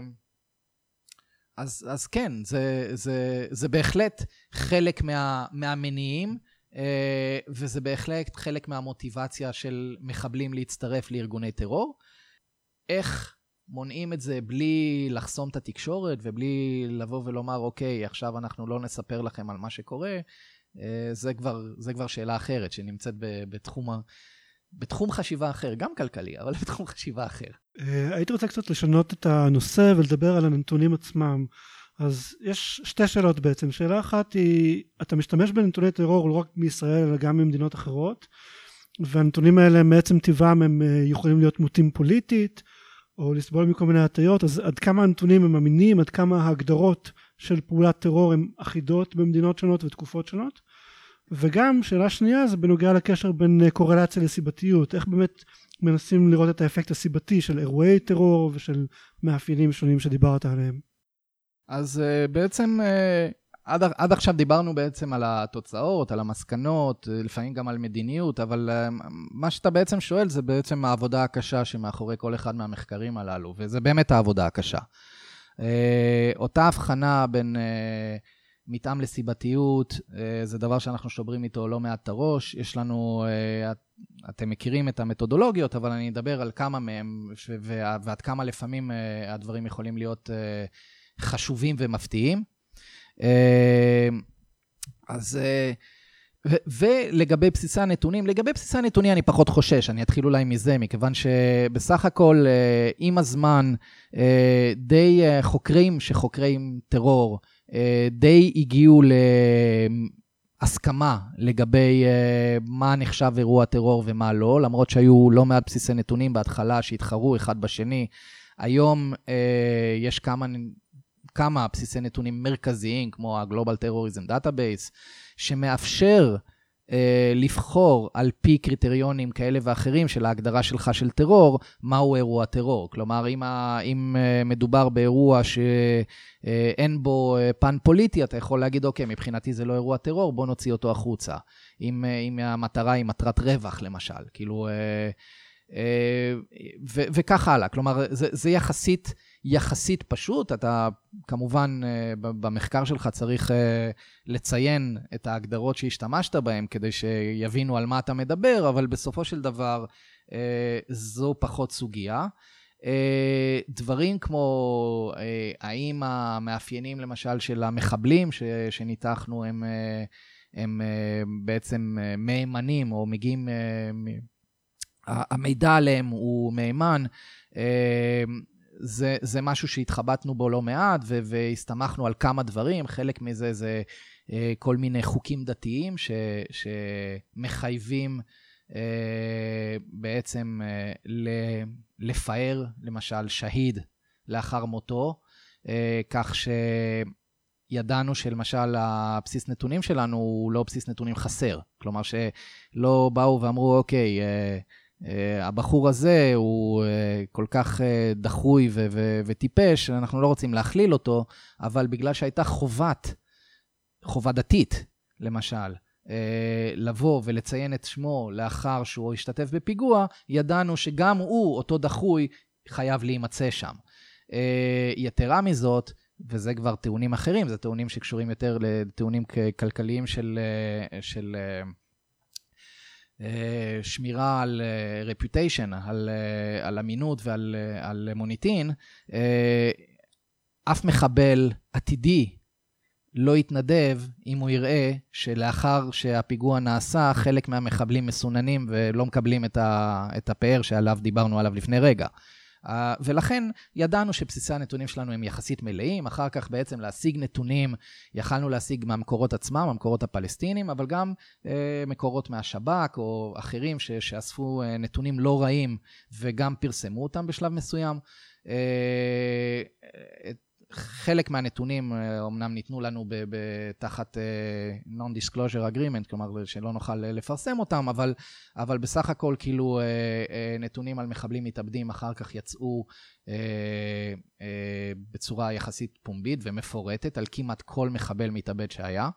אז, אז כן, זה, זה, זה בהחלט חלק מה, מהמניעים, אה, וזה בהחלט חלק מהמוטיבציה של מחבלים להצטרף לארגוני טרור. איך מונעים את זה בלי לחסום את התקשורת ובלי לבוא ולומר, אוקיי, עכשיו אנחנו לא נספר לכם על מה שקורה, אה, זה כבר, זה כבר שאלה אחרת שנמצאת בתחום, בתחום חשיבה אחר, גם כלכלי, אבל בתחום חשיבה אחר. אה, הייתי רוצה קצת לשנות את הנושא ולדבר על הנתונים עצמם. אז יש שתי שאלות בעצם. שאלה אחת היא, אתה משתמש בנתוני טרור לא רק מישראל אלא גם ממדינות אחרות, והנתונים האלה מעצם טבעם הם אה, יכולים להיות מוטים פוליטית, או לסבול מכל מיני הטיות, אז עד כמה הנתונים הם אמינים, עד כמה ההגדרות של פעולת טרור הן אחידות במדינות שונות ותקופות שונות. וגם שאלה שנייה זה בנוגע לקשר בין אה, קורלציה לסיבתיות, איך באמת מנסים לראות את האפקט הסיבתי של אירועי טרור ושל מאפיינים שונים שדיברת עליהם. אז uh, בעצם uh, עד, עד עכשיו דיברנו בעצם על התוצאות, על המסקנות, לפעמים גם על מדיניות, אבל uh, מה שאתה בעצם שואל זה בעצם העבודה הקשה שמאחורי כל אחד מהמחקרים הללו, וזה באמת העבודה הקשה. Uh, אותה הבחנה בין... Uh, מתאם לסיבתיות, אה, זה דבר שאנחנו שוברים איתו לא מעט את הראש. יש לנו, אה, אתם מכירים את המתודולוגיות, אבל אני אדבר על כמה מהם, ועד כמה לפעמים אה, הדברים יכולים להיות חשובים ומפתיעים. אז... ו- ולגבי בסיסי הנתונים, לגבי בסיסי הנתונים אני פחות חושש, אני אתחיל אולי מזה, מכיוון שבסך הכל עם הזמן די חוקרים שחוקרים טרור, אה, די הגיעו להסכמה לגבי אה, מה נחשב אירוע טרור ומה לא, למרות שהיו לא מעט בסיסי נתונים בהתחלה שהתחרו אחד בשני. היום אה, יש כמה, כמה בסיסי נתונים מרכזיים, כמו ה-Global Terrorism Database, שמאפשר אה, לבחור על פי קריטריונים כאלה ואחרים של ההגדרה שלך של טרור, מהו אירוע טרור. כלומר, אם, ה, אם אה, מדובר באירוע שאין בו אה, פן פוליטי, אתה יכול להגיד, אוקיי, מבחינתי זה לא אירוע טרור, בוא נוציא אותו החוצה. אם, אם המטרה היא מטרת רווח, למשל. כאילו, ו, וכך הלאה. כלומר, זה, זה יחסית... יחסית פשוט. אתה כמובן אה, במחקר שלך צריך אה, לציין את ההגדרות שהשתמשת בהן כדי שיבינו על מה אתה מדבר, אבל בסופו של דבר אה, זו פחות סוגיה. דברים כמו האם המאפיינים למשל של המחבלים שניתחנו הם, הם בעצם מהימנים או מגיעים, המידע עליהם הוא מהימן, זה, זה משהו שהתחבטנו בו לא מעט, ו- והסתמכנו על כמה דברים. חלק מזה זה אה, כל מיני חוקים דתיים ש- שמחייבים אה, בעצם אה, לפאר, למשל, שהיד לאחר מותו, אה, כך ש... ידענו שלמשל הבסיס נתונים שלנו הוא לא בסיס נתונים חסר. כלומר שלא באו ואמרו, אוקיי, אה, הבחור הזה הוא uh, כל כך uh, דחוי ו- ו- וטיפש, אנחנו לא רוצים להכליל אותו, אבל בגלל שהייתה חובת, חובה דתית, למשל, לבוא ולציין את שמו לאחר שהוא השתתף בפיגוע, ידענו שגם הוא, אותו דחוי, חייב להימצא שם. יתרה מזאת, וזה כבר טיעונים אחרים, זה טיעונים שקשורים יותר לטיעונים כלכליים של... של אה, שמירה על רפיוטיישן, אה, על, אה, על אמינות ועל על מוניטין, אף מחבל עתידי לא יתנדב אם הוא יראה שלאחר שהפיגוע נעשה, חלק מהמחבלים מסוננים ולא מקבלים את הפאר שעליו דיברנו עליו לפני רגע. Uh, ולכן ידענו שבסיסי הנתונים שלנו הם יחסית מלאים, אחר כך בעצם להשיג נתונים, יכלנו להשיג מהמקורות עצמם, המקורות הפלסטינים, אבל גם uh, מקורות מהשב"כ או אחרים ש- שאספו uh, נתונים לא רעים וגם פרסמו אותם בשלב מסוים. חלק מהנתונים אומנם אה, ניתנו לנו תחת אה, Non-Disclosure Agreement, כלומר שלא נוכל אה, לפרסם אותם, אבל, אבל בסך הכל כאילו נתונים על מחבלים מתאבדים אחר כך יצאו בצורה יחסית פומבית ומפורטת על כמעט כל מחבל מתאבד שהיה.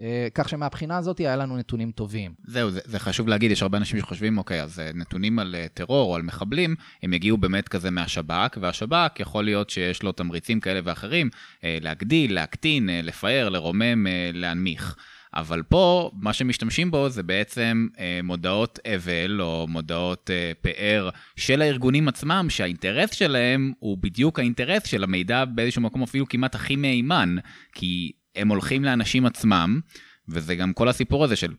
אה, כך שמבחינה הזאת היה לנו נתונים טובים. זהו, זה, זה חשוב להגיד, יש הרבה אנשים שחושבים, אוקיי, אז נתונים על טרור או על מחבלים, הם יגיעו באמת כזה מהשב"כ, והשב"כ יכול להיות שיש לו תמריצים כאלה ואחרים, להגדיל, להקטין, לפאר, לרומם, להנמיך. אבל פה, מה שמשתמשים בו זה בעצם אה, מודעות אבל או מודעות אה, פאר של הארגונים עצמם, שהאינטרס שלהם הוא בדיוק האינטרס של המידע באיזשהו מקום אפילו כמעט הכי מהימן, כי הם הולכים לאנשים עצמם, וזה גם כל הסיפור הזה של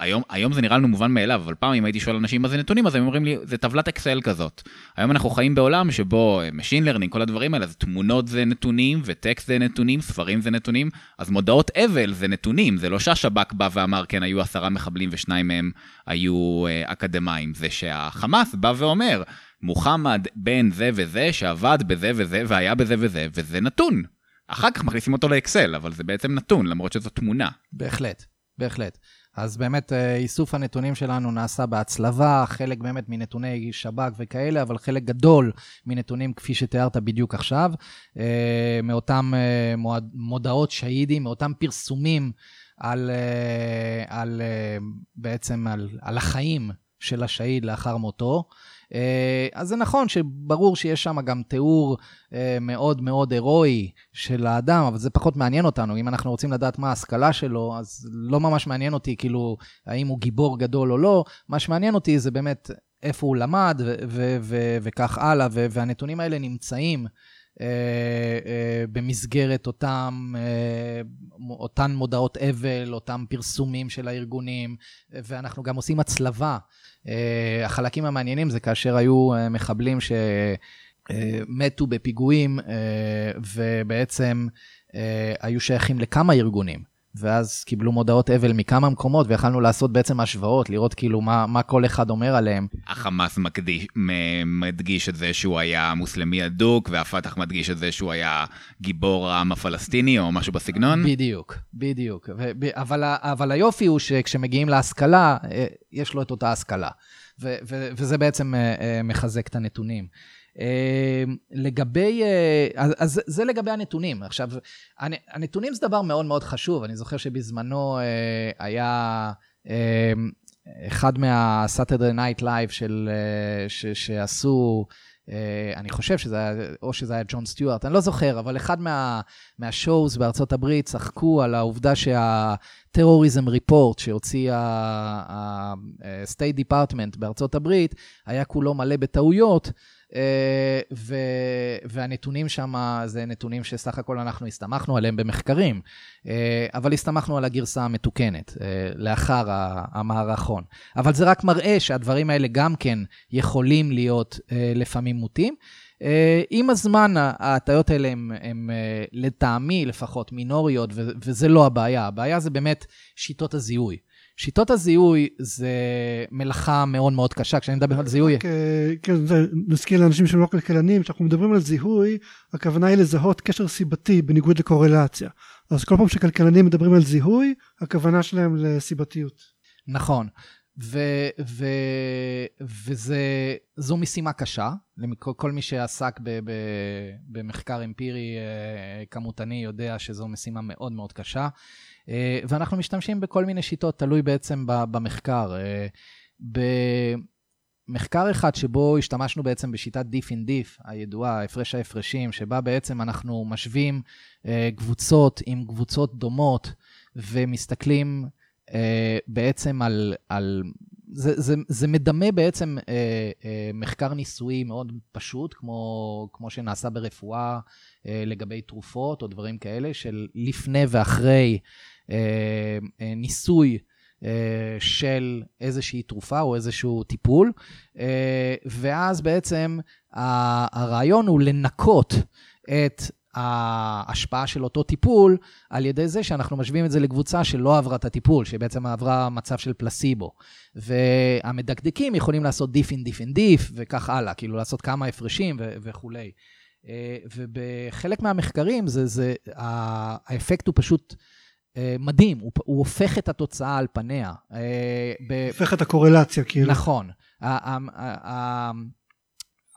היום, היום זה נראה לנו מובן מאליו, אבל פעם אם הייתי שואל אנשים מה זה נתונים, אז הם אומרים לי, זה טבלת אקסל כזאת. היום אנחנו חיים בעולם שבו אה, Machine Learning, כל הדברים האלה, אז תמונות זה נתונים, וטקסט זה נתונים, ספרים זה נתונים, אז מודעות אבל זה נתונים, זה לא שהשב"כ בא ואמר, כן, היו עשרה מחבלים ושניים מהם היו אה, אקדמאים, זה שהחמאס בא ואומר, מוחמד בן זה וזה, שעבד בזה וזה, והיה בזה וזה, וזה נתון. אחר כך מכניסים אותו לאקסל, אבל זה בעצם נתון, למרות שזו תמונה. בהחלט, בהחלט. אז באמת אה, איסוף הנתונים שלנו נעשה בהצלבה, חלק באמת מנתוני שב"כ וכאלה, אבל חלק גדול מנתונים כפי שתיארת בדיוק עכשיו, אה, מאותם אה, מודעות שהידים, מאותם פרסומים על, על בעצם על, על החיים של השהיד לאחר מותו. אה, אז זה נכון שברור שיש שם גם תיאור אה, מאוד מאוד הירואי של האדם, אבל זה פחות מעניין אותנו. אם אנחנו רוצים לדעת מה ההשכלה שלו, אז לא ממש מעניין אותי כאילו האם הוא גיבור גדול או לא. מה שמעניין אותי זה באמת איפה הוא למד וכך הלאה, והנתונים האלה נמצאים. Uh, uh, במסגרת אותם, uh, אותן מודעות אבל, אותם פרסומים של הארגונים, ואנחנו גם עושים הצלבה החלקים המעניינים זה כאשר היו uh, מחבלים שמתו uh, בפיגועים ובעצם היו שייכים לכמה ארגונים. ואז קיבלו מודעות אבל מכמה מקומות, ויכלנו לעשות בעצם השוואות, לראות כאילו מה, מה כל אחד אומר עליהם. החמאס מקדיש, מדגיש את זה שהוא היה מוסלמי אדוק, והפתח מדגיש את זה שהוא היה גיבור העם הפלסטיני, או משהו בסגנון. בדיוק, בדיוק. ו- אבל, אבל היופי הוא שכשמגיעים להשכלה, אה, יש לו את אותה השכלה. ו- ו- וזה בעצם אה, אה, מחזק את הנתונים. אמ, לגבי, אה, אז, אז זה לגבי הנתונים. עכשיו, הנתונים זה דבר מאוד מאוד חשוב. אני זוכר שבזמנו אה, היה אמ, אחד מה-Saturday Night Live של, אה, ש, שעשו, אני חושב שזה היה, או שזה היה ג'ון סטיוארט, אני לא זוכר, אבל אחד מה, מהשואוז בארצות הברית צחקו על העובדה שהטרוריזם ריפורט שהוציא ה-State Department בארצות הברית, היה כולו מלא בטעויות. אה, ו, והנתונים שם זה נתונים שסך הכל אנחנו הסתמכנו עליהם במחקרים, אה, אבל הסתמכנו על הגרסה המתוקנת אה, לאחר המערכון. אבל זה רק מראה שהדברים האלה גם כן יכולים להיות לפעמים מוטים. עם הזמן ההטיות האלה הן לטעמי לפחות מינוריות, וזה לא הבעיה. הבעיה זה באמת שיטות הזיהוי. שיטות הזיהוי זה מלאכה מאוד מאוד קשה, כשאני מדבר על זיהוי... אה, כן, זה נזכיר לאנשים שהם לא כלכלנים, כשאנחנו מדברים על זיהוי, הכוונה היא לזהות קשר סיבתי בניגוד לקורלציה. אז כל פעם שכלכלנים מדברים על זיהוי, הכוונה שלהם לסיבתיות. נכון. ו, ו, וזו משימה קשה, כל מי שעסק ב, ב, במחקר אמפירי אה, כמותני יודע שזו משימה מאוד מאוד קשה. אה, ואנחנו משתמשים בכל מיני שיטות, תלוי בעצם במחקר. אה, במחקר אחד שבו השתמשנו בעצם בשיטת דיף אין דיף, הידועה, הפרש ההפרשים, שבה בעצם אנחנו משווים אה, קבוצות עם קבוצות דומות, ומסתכלים בעצם על... על זה, זה, זה מדמה בעצם אה, אה, מחקר ניסויי מאוד פשוט, כמו, כמו שנעשה ברפואה אה, לגבי תרופות או דברים כאלה, של לפני ואחרי אה, אה, ניסוי אה, של איזושהי תרופה או איזשהו טיפול, ואז בעצם הרעיון הוא לנקות את ההשפעה של אותו טיפול על ידי זה שאנחנו משווים את זה לקבוצה שלא עברה את הטיפול, שבעצם עברה מצב של פלסיבו. והמדקדקים יכולים לעשות דיף אין דיף אין דיף וכך הלאה, כאילו לעשות כמה הפרשים ו- וכולי. ובחלק מהמחקרים זה, זה, האפקט הוא פשוט אה, מדהים, הוא, הוא הופך את התוצאה על פניה. אה, הופך את הקורלציה, כאילו. נכון.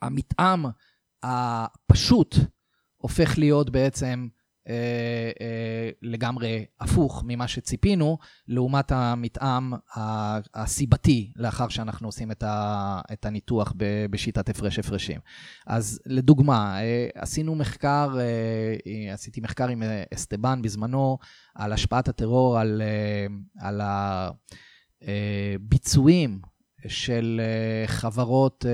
המתאם הפשוט הופך להיות בעצם אה, אה, לגמרי הפוך ממה שציפינו, לעומת המתאם הסיבתי לאחר שאנחנו עושים את, ה, את הניתוח ב, בשיטת הפרש הפרשים. אז לדוגמה, אה, עשינו מחקר, עשיתי מחקר עם אסטבן בזמנו על השפעת הטרור על, על הביצועים של חברות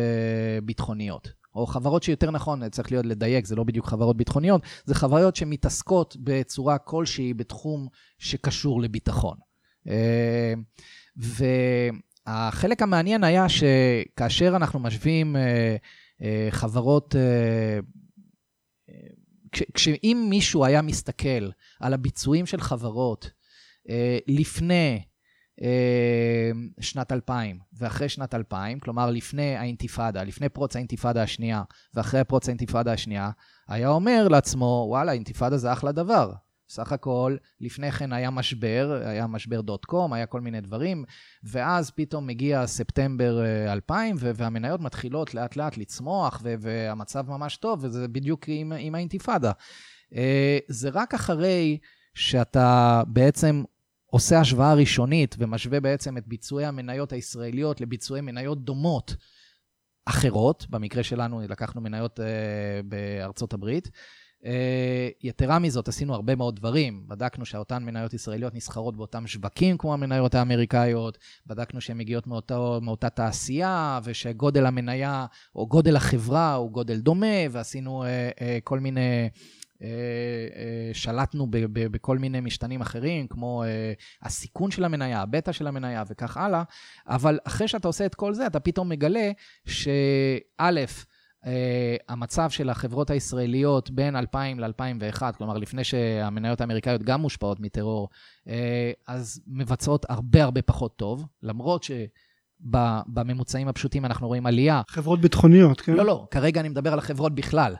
ביטחוניות. או חברות שיותר נכון, צריך להיות לדייק, זה לא בדיוק חברות ביטחוניות, זה חברות שמתעסקות בצורה כלשהי בתחום שקשור לביטחון. אה, והחלק המעניין היה שכאשר אנחנו משווים אה, אה, חברות, כשאם מישהו היה מסתכל על הביצועים של חברות לפני שנת 2000 ואחרי שנת 2000, כלומר לפני האינתיפאדה, לפני פרוץ האינתיפאדה השנייה ואחרי פרוץ האינתיפאדה השנייה, היה אומר לעצמו, וואלה, אינתיפאדה זה אחלה דבר. סך הכל, לפני כן היה משבר, היה משבר דוט קום, היה כל מיני דברים, ואז פתאום מגיע ספטמבר 2000, אה, והמניות מתחילות לאט לאט לצמוח, והמצב ממש טוב, וזה בדיוק עם, עם האינתיפאדה. אה, זה רק אחרי שאתה בעצם עושה השוואה ראשונית ומשווה בעצם את ביצועי המניות הישראליות לביצועי מניות דומות אחרות, במקרה שלנו לקחנו מניות uh, בארצות הברית. Uh, יתרה מזאת, עשינו הרבה מאוד דברים. בדקנו שאותן מניות ישראליות נסחרות באותם שווקים כמו המניות האמריקאיות, בדקנו שהן מגיעות מאותו, מאותה תעשייה, ושגודל המניה או גודל החברה הוא גודל דומה, ועשינו uh, uh, כל מיני... אה, אה, שלטנו בכל מיני משתנים אחרים, כמו אה, הסיכון של המניה, הבטא של המניה וכך הלאה, אבל אחרי שאתה עושה את כל זה, אתה פתאום מגלה שא', Uh, המצב של החברות הישראליות בין 2000 ל-2001, כלומר לפני שהמניות האמריקאיות גם מושפעות מטרור, uh, אז מבצעות הרבה הרבה פחות טוב, למרות שבממוצעים הפשוטים אנחנו רואים עלייה. חברות ביטחוניות, כן? לא, לא, כרגע אני מדבר על החברות בכלל.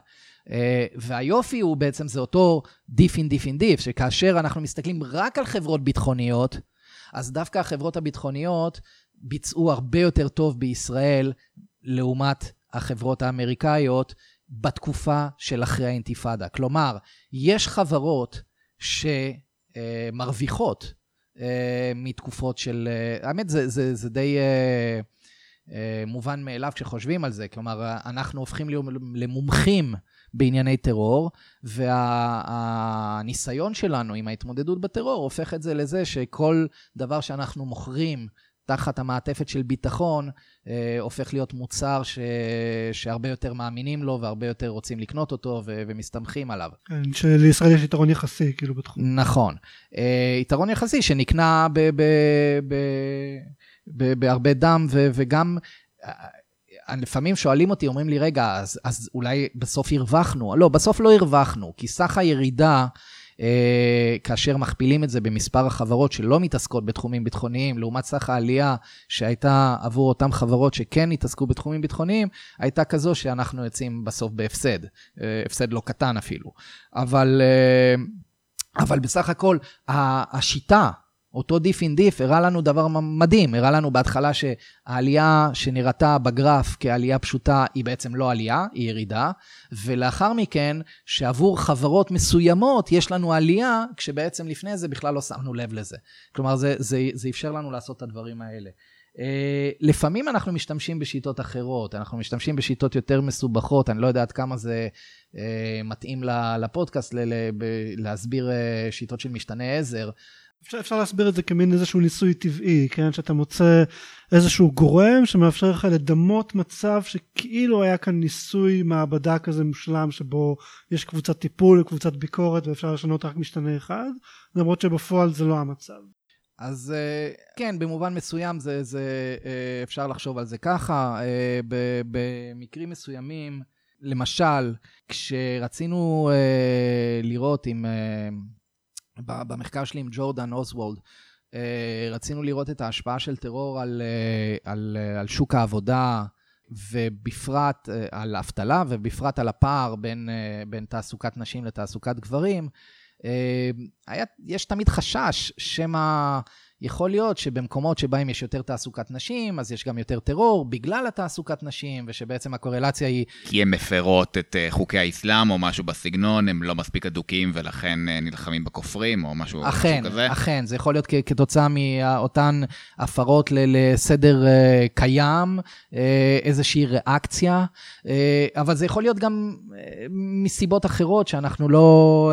אה, והיופי הוא בעצם, זה אותו דיף אין דיף אין דיף, שכאשר אנחנו מסתכלים רק על חברות ביטחוניות, אז דווקא החברות הביטחוניות ביצעו הרבה יותר טוב בישראל לעומת החברות האמריקאיות בתקופה של אחרי האינתיפאדה. כלומר, יש חברות שמרוויחות אה, מתקופות של... אה, האמת, זה, זה, זה די... מובן מאליו כשחושבים על זה. כלומר, אנחנו הופכים למומחים בענייני טרור, והניסיון וה, שלנו עם ההתמודדות בטרור הופך את זה לזה שכל דבר שאנחנו מוכרים תחת המעטפת של ביטחון, אה, הופך להיות מוצר ש... שהרבה יותר מאמינים לו והרבה יותר רוצים לקנות אותו ו... ומסתמכים עליו. כן, שלישראל יש יתרון יחסי, כאילו, בתחום. נכון. אה, יתרון יחסי שנקנה ב... ב... ב... ב... בהרבה דם, ו... וגם לפעמים שואלים אותי, אומרים לי, רגע, אז, אז אולי בסוף הרווחנו. לא, בסוף לא הרווחנו, כי סך הירידה, אה, כאשר מכפילים את זה במספר החברות שלא מתעסקות בתחומים ביטחוניים, לעומת סך העלייה שהייתה עבור אותן חברות שכן התעסקו בתחומים ביטחוניים, הייתה כזו שאנחנו יוצאים בסוף בהפסד. אה, הפסד לא קטן אפילו. אבל, אה, אבל בסך הכל, השיטה, אותו דיף אין דיף הראה לנו דבר מדהים, הראה לנו בהתחלה שהעלייה שנראתה בגרף כעלייה פשוטה היא בעצם לא עלייה, היא ירידה, ולאחר מכן שעבור חברות מסוימות יש לנו עלייה, כשבעצם לפני זה בכלל לא שמנו לב לזה. כלומר, זה, זה, זה אפשר לנו לעשות את הדברים האלה. Uh, לפעמים אנחנו משתמשים בשיטות אחרות, אנחנו משתמשים בשיטות יותר מסובכות, אני לא יודע עד כמה זה uh, מתאים לפודקאסט ל- ל- להסביר uh, שיטות של משתנה עזר, אפשר, אפשר להסביר את זה כמין איזשהו ניסוי טבעי, כן? שאתה מוצא איזשהו גורם שמאפשר לך לדמות מצב שכאילו היה כאן ניסוי מעבדה כזה מושלם שבו יש קבוצת טיפול וקבוצת ביקורת ואפשר לשנות רק משתנה אחד, למרות שבפועל זה לא המצב. אז אה, כן, במובן מסוים זה, זה, אה, אפשר לחשוב על זה ככה. אה, במקרים מסוימים, למשל, כשרצינו לראות אם... במחקר שלי עם ג'ורדן אוסוולד, אה, רצינו לראות את ההשפעה של טרור על, אה, על, אה, על שוק העבודה, ובפרט על אבטלה, ובפרט על הפער בין, בין תעסוקת נשים לתעסוקת גברים. היה, יש תמיד חשש שמא יכול להיות שבמקומות שבהם יש יותר תעסוקת נשים, אז יש גם יותר טרור בגלל התעסוקת נשים, ושבעצם הקורלציה היא... כי הן מפרות את אה, חוקי האסלאם או משהו בסגנון, הם לא מספיק אדוקים ולכן אה, נלחמים בכופרים או משהו, אכן, כזה. אכן, זה יכול להיות כתוצאה מאותן הפרות לסדר אה, קיים, איזושהי ריאקציה, אבל זה יכול להיות גם מסיבות אחרות שאנחנו לא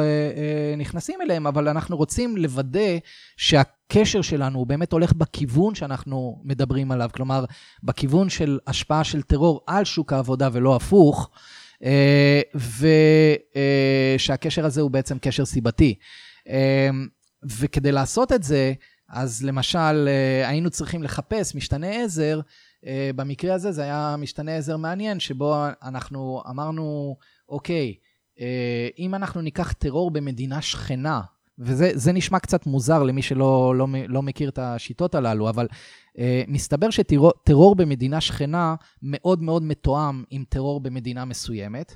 נכנסים אליהן, אבל אנחנו רוצים לוודא שהקשר שלנו הוא באמת הולך בכיוון שאנחנו מדברים עליו, כלומר, בכיוון של השפעה של טרור על שוק העבודה ולא הפוך. ושהקשר הזה הוא בעצם קשר סיבתי. וכדי לעשות את זה, אז למשל, היינו צריכים לחפש משתנה עזר, במקרה הזה זה היה משתנה עזר מעניין, שבו אנחנו אמרנו, אוקיי, אם אנחנו ניקח טרור במדינה שכנה, וזה נשמע קצת מוזר למי שלא לא, לא מכיר את השיטות הללו, אבל uh, מסתבר שטרור במדינה שכנה מאוד מאוד מתואם עם טרור במדינה מסוימת,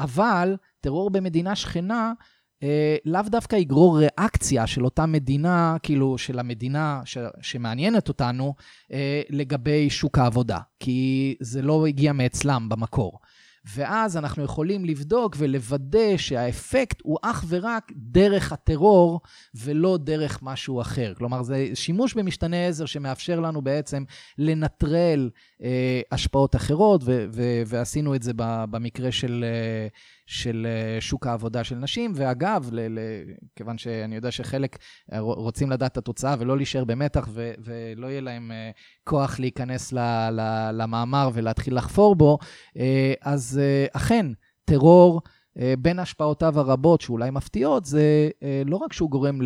אבל טרור במדינה שכנה uh, לאו דווקא יגרור ריאקציה של אותה מדינה, כאילו של המדינה ש, שמעניינת אותנו, uh, לגבי שוק העבודה, כי זה לא הגיע מאצלם במקור. ואז אנחנו יכולים לבדוק ולוודא שהאפקט הוא אך ורק דרך הטרור ולא דרך משהו אחר. כלומר, זה שימוש במשתנה עזר שמאפשר לנו בעצם לנטרל אה, השפעות אחרות, ו- ו- ועשינו את זה במקרה של, אה, של אה, שוק העבודה של נשים. ואגב, ל- ל- כיוון שאני יודע שחלק רוצים לדעת את התוצאה ולא להישאר במתח ו- ולא יהיה להם אה, כוח להיכנס ל- ל- למאמר ולהתחיל לחפור בו, אה, אז אה, אכן, טרור, אה, בין השפעותיו הרבות שאולי מפתיעות, זה אה, לא רק שהוא גורם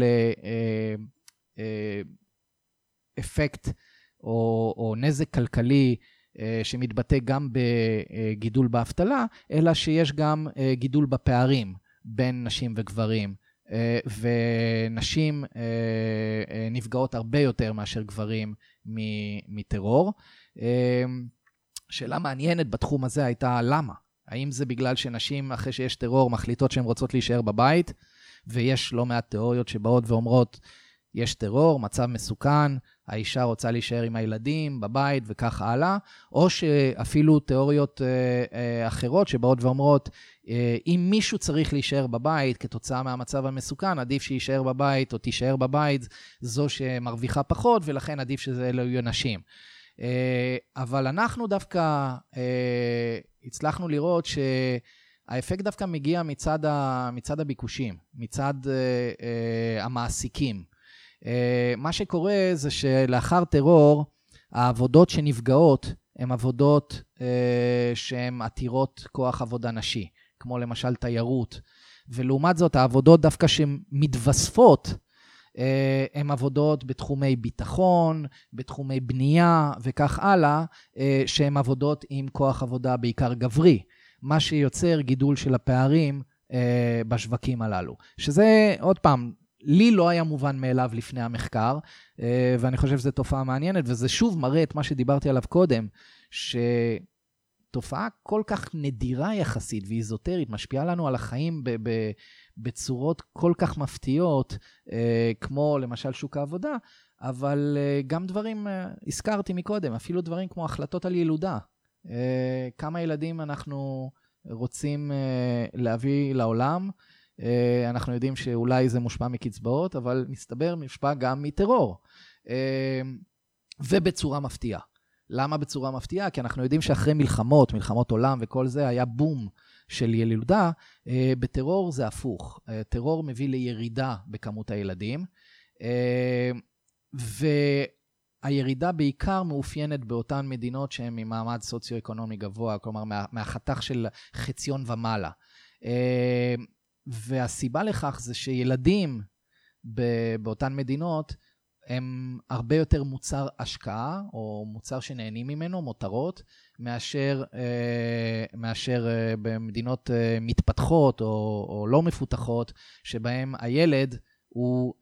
לאפקט אה, או, או נזק כלכלי שמתבטא גם בגידול באבטלה, אלא שיש גם גידול בפערים בין נשים וגברים. ונשים נפגעות הרבה יותר מאשר גברים מטרור. שאלה מעניינת בתחום הזה הייתה למה? האם זה בגלל שנשים, אחרי שיש טרור, מחליטות שהן רוצות להישאר בבית? ויש לא מעט תיאוריות שבאות ואומרות, יש טרור, מצב מסוכן, האישה רוצה להישאר עם הילדים בבית וכך הלאה, או שאפילו תיאוריות אה, אה, אחרות שבאות ואומרות, אה, אם מישהו צריך להישאר בבית כתוצאה מהמצב המסוכן, עדיף שיישאר בבית או תישאר בבית זו שמרוויחה פחות, ולכן עדיף שזה לא יהיו נשים. אבל אנחנו דווקא הצלחנו לראות שהאפקט דווקא מגיע מצד, ה, מצד הביקושים, מצד המעסיקים. מה שקורה זה שלאחר טרור, העבודות שנפגעות הן עבודות שהן עתירות כוח עבודה נשי, כמו למשל תיירות. ולעומת זאת, העבודות דווקא שמתווספות הן עבודות בתחומי ביטחון, בתחומי בנייה וכך הלאה, שהן עבודות עם כוח עבודה בעיקר גברי, מה שיוצר גידול של הפערים בשווקים הללו. שזה, עוד פעם, לי לא היה מובן מאליו לפני המחקר, ואני חושב שזו תופעה מעניינת, וזה שוב מראה את מה שדיברתי עליו קודם, שתופעה כל כך נדירה יחסית ואיזוטרית משפיעה לנו על החיים ב- ב- בצורות כל כך מפתיעות, כמו למשל שוק העבודה, אבל גם דברים, הזכרתי מקודם, אפילו דברים כמו החלטות על ילודה. כמה ילדים אנחנו רוצים להביא לעולם, אנחנו יודעים שאולי זה מושפע מקצבאות, אבל מסתבר מושפע גם מטרור. ובצורה מפתיעה. למה בצורה מפתיעה? כי אנחנו יודעים שאחרי מלחמות, מלחמות עולם וכל זה, היה בום של ילודה. בטרור זה הפוך. טרור מביא לירידה בכמות הילדים. והירידה בעיקר מאופיינת באותן מדינות שהן ממעמד סוציו-אקונומי גבוה, כלומר מהחתך של חציון ומעלה. והסיבה לכך זה שילדים באותן מדינות הם הרבה יותר מוצר השקעה, או מוצר שנהנים ממנו, מותרות, מאשר, מאשר במדינות מתפתחות או, או לא מפותחות, שבהם הילד הוא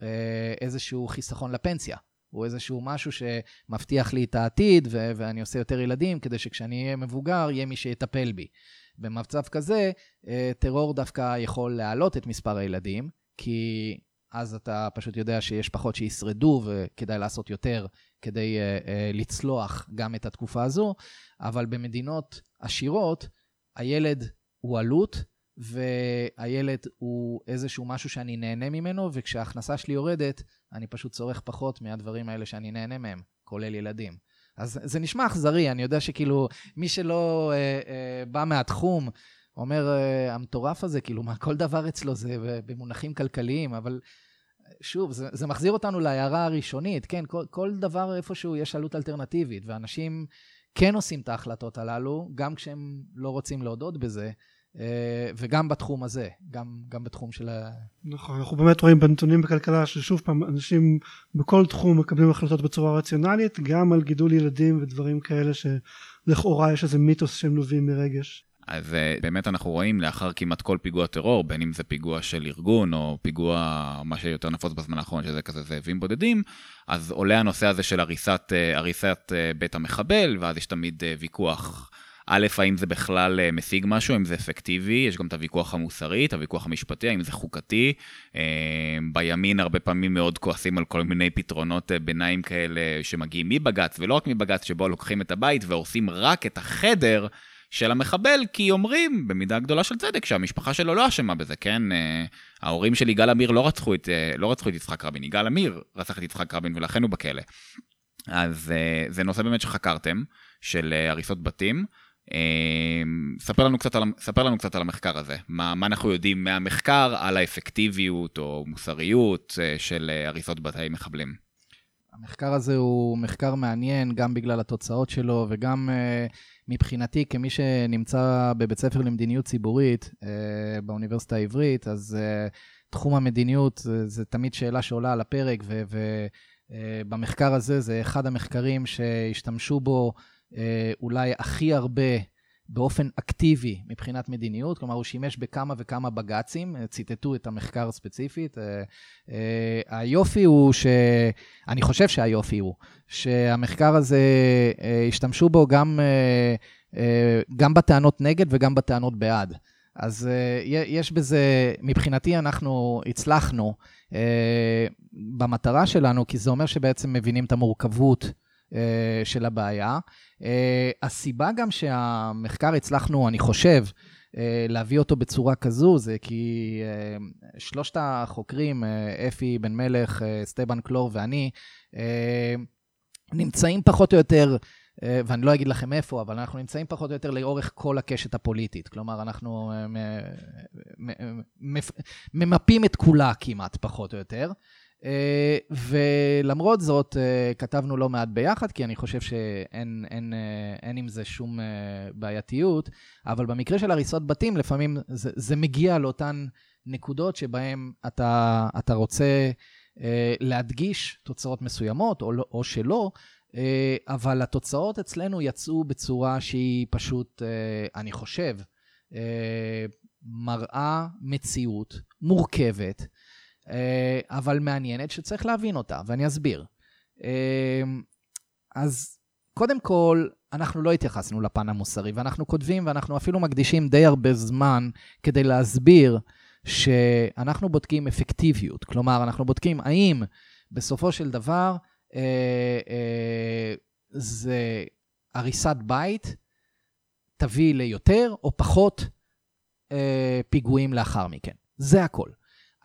איזשהו חיסכון לפנסיה. הוא איזשהו משהו שמבטיח לי את העתיד, ו- ואני עושה יותר ילדים, כדי שכשאני אהיה מבוגר, יהיה מי שיטפל בי. במצב כזה, טרור דווקא יכול להעלות את מספר הילדים, כי אז אתה פשוט יודע שיש פחות שישרדו וכדאי לעשות יותר כדי uh, uh, לצלוח גם את התקופה הזו, אבל במדינות עשירות הילד הוא עלות, והילד הוא איזשהו משהו שאני נהנה ממנו, וכשההכנסה שלי יורדת, אני פשוט צורך פחות מהדברים האלה שאני נהנה מהם, כולל ילדים. אז זה נשמע אכזרי, אני יודע שכאילו, מי שלא אה, אה, בא מהתחום, אומר, אה, המטורף הזה, כאילו, מה, כל דבר אצלו זה במונחים כלכליים, אבל שוב, זה, זה מחזיר אותנו להערה הראשונית, כן, כל, כל דבר איפשהו יש עלות אלטרנטיבית, ואנשים כן עושים את ההחלטות הללו, גם כשהם לא רוצים להודות בזה. אה, וגם בתחום הזה, גם, גם בתחום של ה... נכון, אנחנו באמת רואים בנתונים בכלכלה ששוב פעם אנשים בכל תחום מקבלים החלטות בצורה רציונלית, גם על גידול ילדים ודברים כאלה שלכאורה יש איזה מיתוס שהם נובעים מרגש. אז uh, באמת אנחנו רואים לאחר כמעט כל פיגוע טרור, בין אם זה פיגוע של ארגון או פיגוע, מה שיותר נפוץ בזמן האחרון, שזה כזה זאבים בודדים, אז עולה הנושא הזה של הריסת, uh, הריסת בית המחבל, ואז יש תמיד ויכוח. א', האם זה בכלל אה, משיג משהו, האם זה אפקטיבי, יש גם את הוויכוח המוסרי, את הוויכוח המשפטי, האם זה חוקתי. אה, בימין הרבה פעמים מאוד כועסים על כל מיני פתרונות אה, ביניים כאלה שמגיעים מבג"ץ, ולא רק מבג"ץ, שבו לוקחים את הבית והורסים רק את החדר. של המחבל, כי אומרים, במידה גדולה של צדק, שהמשפחה שלו לא אשמה בזה, כן? ההורים של יגאל עמיר לא רצחו את, לא רצחו את יצחק רבין, יגאל עמיר רצח את יצחק רבין ולכן הוא בכלא. אז זה נושא באמת שחקרתם, של הריסות בתים. אמ, ספר לנו קצת על, ספר לנו קצת על המחקר הזה, מה, מה אנחנו יודעים מהמחקר על האפקטיביות או מוסריות אה, של אה, הריסות בתי מחבלים. המחקר הזה הוא מחקר מעניין גם בגלל התוצאות שלו וגם uh, מבחינתי כמי שנמצא בבית ספר למדיניות ציבורית uh, באוניברסיטה העברית, אז uh, תחום המדיניות זה, תמיד שאלה שעולה על הפרק ובמחקר הזה זה אחד המחקרים שהשתמשו בו אולי הכי הרבה באופן אקטיבי מבחינת מדיניות, כלומר הוא שימש בכמה וכמה בג"צים, אה, ציטטו את המחקר ספציפית. אה, היופי הוא ש... אני חושב שהיופי הוא שהמחקר הזה, השתמשו בו גם, גם בטענות נגד וגם בטענות בעד. אז יש בזה, מבחינתי אנחנו הצלחנו במטרה שלנו, כי זה אומר שבעצם מבינים את המורכבות של הבעיה. אה, הסיבה גם שהמחקר הצלחנו, אני חושב, אה, להביא אותו בצורה כזו, זה כי אה, שלושת החוקרים, אפי בן מלך, סטבן קלור ואני, נמצאים פחות או יותר, ואני לא אגיד לכם איפה, אבל אנחנו נמצאים פחות או יותר לאורך כל הקשת הפוליטית. כלומר, אנחנו ממפים את כולה כמעט, פחות או יותר. אה, ולמרות זאת, אה, כתבנו לא מעט ביחד, כי אני חושב שאין אין, אה, אין עם זה שום בעייתיות, אבל במקרה של הריסות בתים, לפעמים זה, זה מגיע לאותן נקודות שבהן אתה, אתה רוצה להדגיש תוצאות מסוימות, או, לא, או שלא, אבל התוצאות אצלנו יצאו בצורה שהיא פשוט, אני חושב, מראה מציאות מורכבת. אה, אבל מעניינת שצריך להבין אותה, ואני אסביר. אה, אז קודם כל, אנחנו לא התייחסנו לפן המוסרי, ואנחנו כותבים ואנחנו אפילו מקדישים די הרבה זמן כדי להסביר שאנחנו בודקים אפקטיביות. כלומר, אנחנו בודקים האם בסופו של דבר אה, אה, זה הריסת בית תביא ליותר או פחות אה, פיגועים לאחר מכן. זה הכל.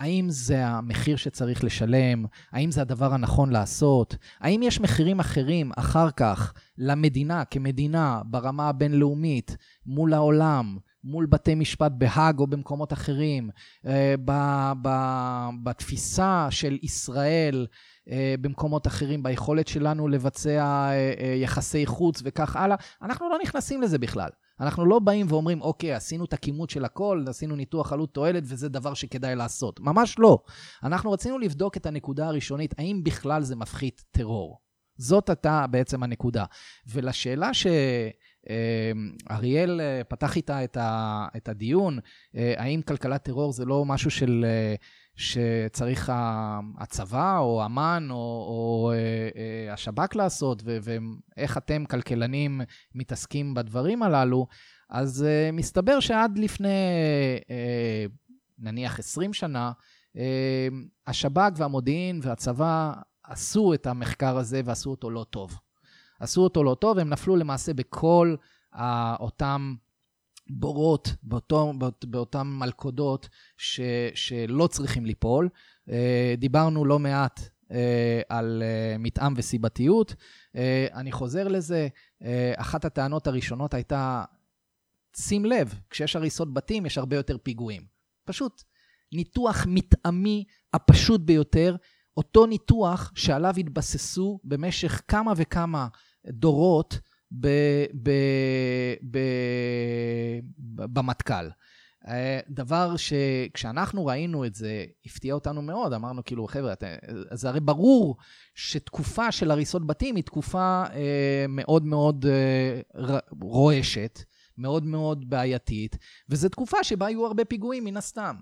האם זה המחיר שצריך לשלם? האם זה הדבר הנכון לעשות? האם יש מחירים אחרים אחר כך למדינה כמדינה ברמה הבינלאומית מול העולם, מול בתי משפט בהאג או במקומות אחרים, אה, בתפיסה של ישראל אה, במקומות אחרים, ביכולת שלנו לבצע אה, יחסי חוץ וכך הלאה? אנחנו לא נכנסים לזה בכלל. אנחנו לא באים ואומרים, אוקיי, עשינו את הכימות של הכל, עשינו ניתוח עלות תועלת, וזה דבר שכדאי לעשות. ממש לא. אנחנו רצינו לבדוק את הנקודה הראשונית, האם בכלל זה מפחית טרור. זאת הייתה בעצם הנקודה. ולשאלה ש... אה, אריאל אה, פתח איתה את הדיון, אה, האם כלכלת טרור זה לא משהו של שצריך הצבא או אמ"ן או, או אה, אה, השב"כ לעשות, ו, ואיך אתם כלכלנים מתעסקים בדברים הללו, אז אה, מסתבר שעד לפני נניח 20 שנה, השב"כ והמודיעין והצבא עשו את המחקר הזה ועשו אותו לא טוב. עשו אותו לא טוב, הם נפלו למעשה בכל אותם בורות, באותו, באות, באותן מלכודות ש, שלא צריכים ליפול. דיברנו לא מעט על מתאם וסיבתיות. אני חוזר לזה, אחת הטענות הראשונות הייתה, שים לב, כשיש הריסות בתים יש הרבה יותר פיגועים. פשוט ניתוח מתאמי הפשוט ביותר, אותו ניתוח שעליו התבססו במשך כמה וכמה דורות ב, ב, ב, במטכ"ל. דבר שכשאנחנו ראינו את זה, הפתיע אותנו מאוד, אמרנו כאילו, חבר'ה, זה הרי ברור שתקופה של הריסות בתים היא תקופה אה, מאוד מאוד אה, רועשת, מאוד מאוד בעייתית, וזו תקופה שבה היו הרבה פיגועים מן הסתם.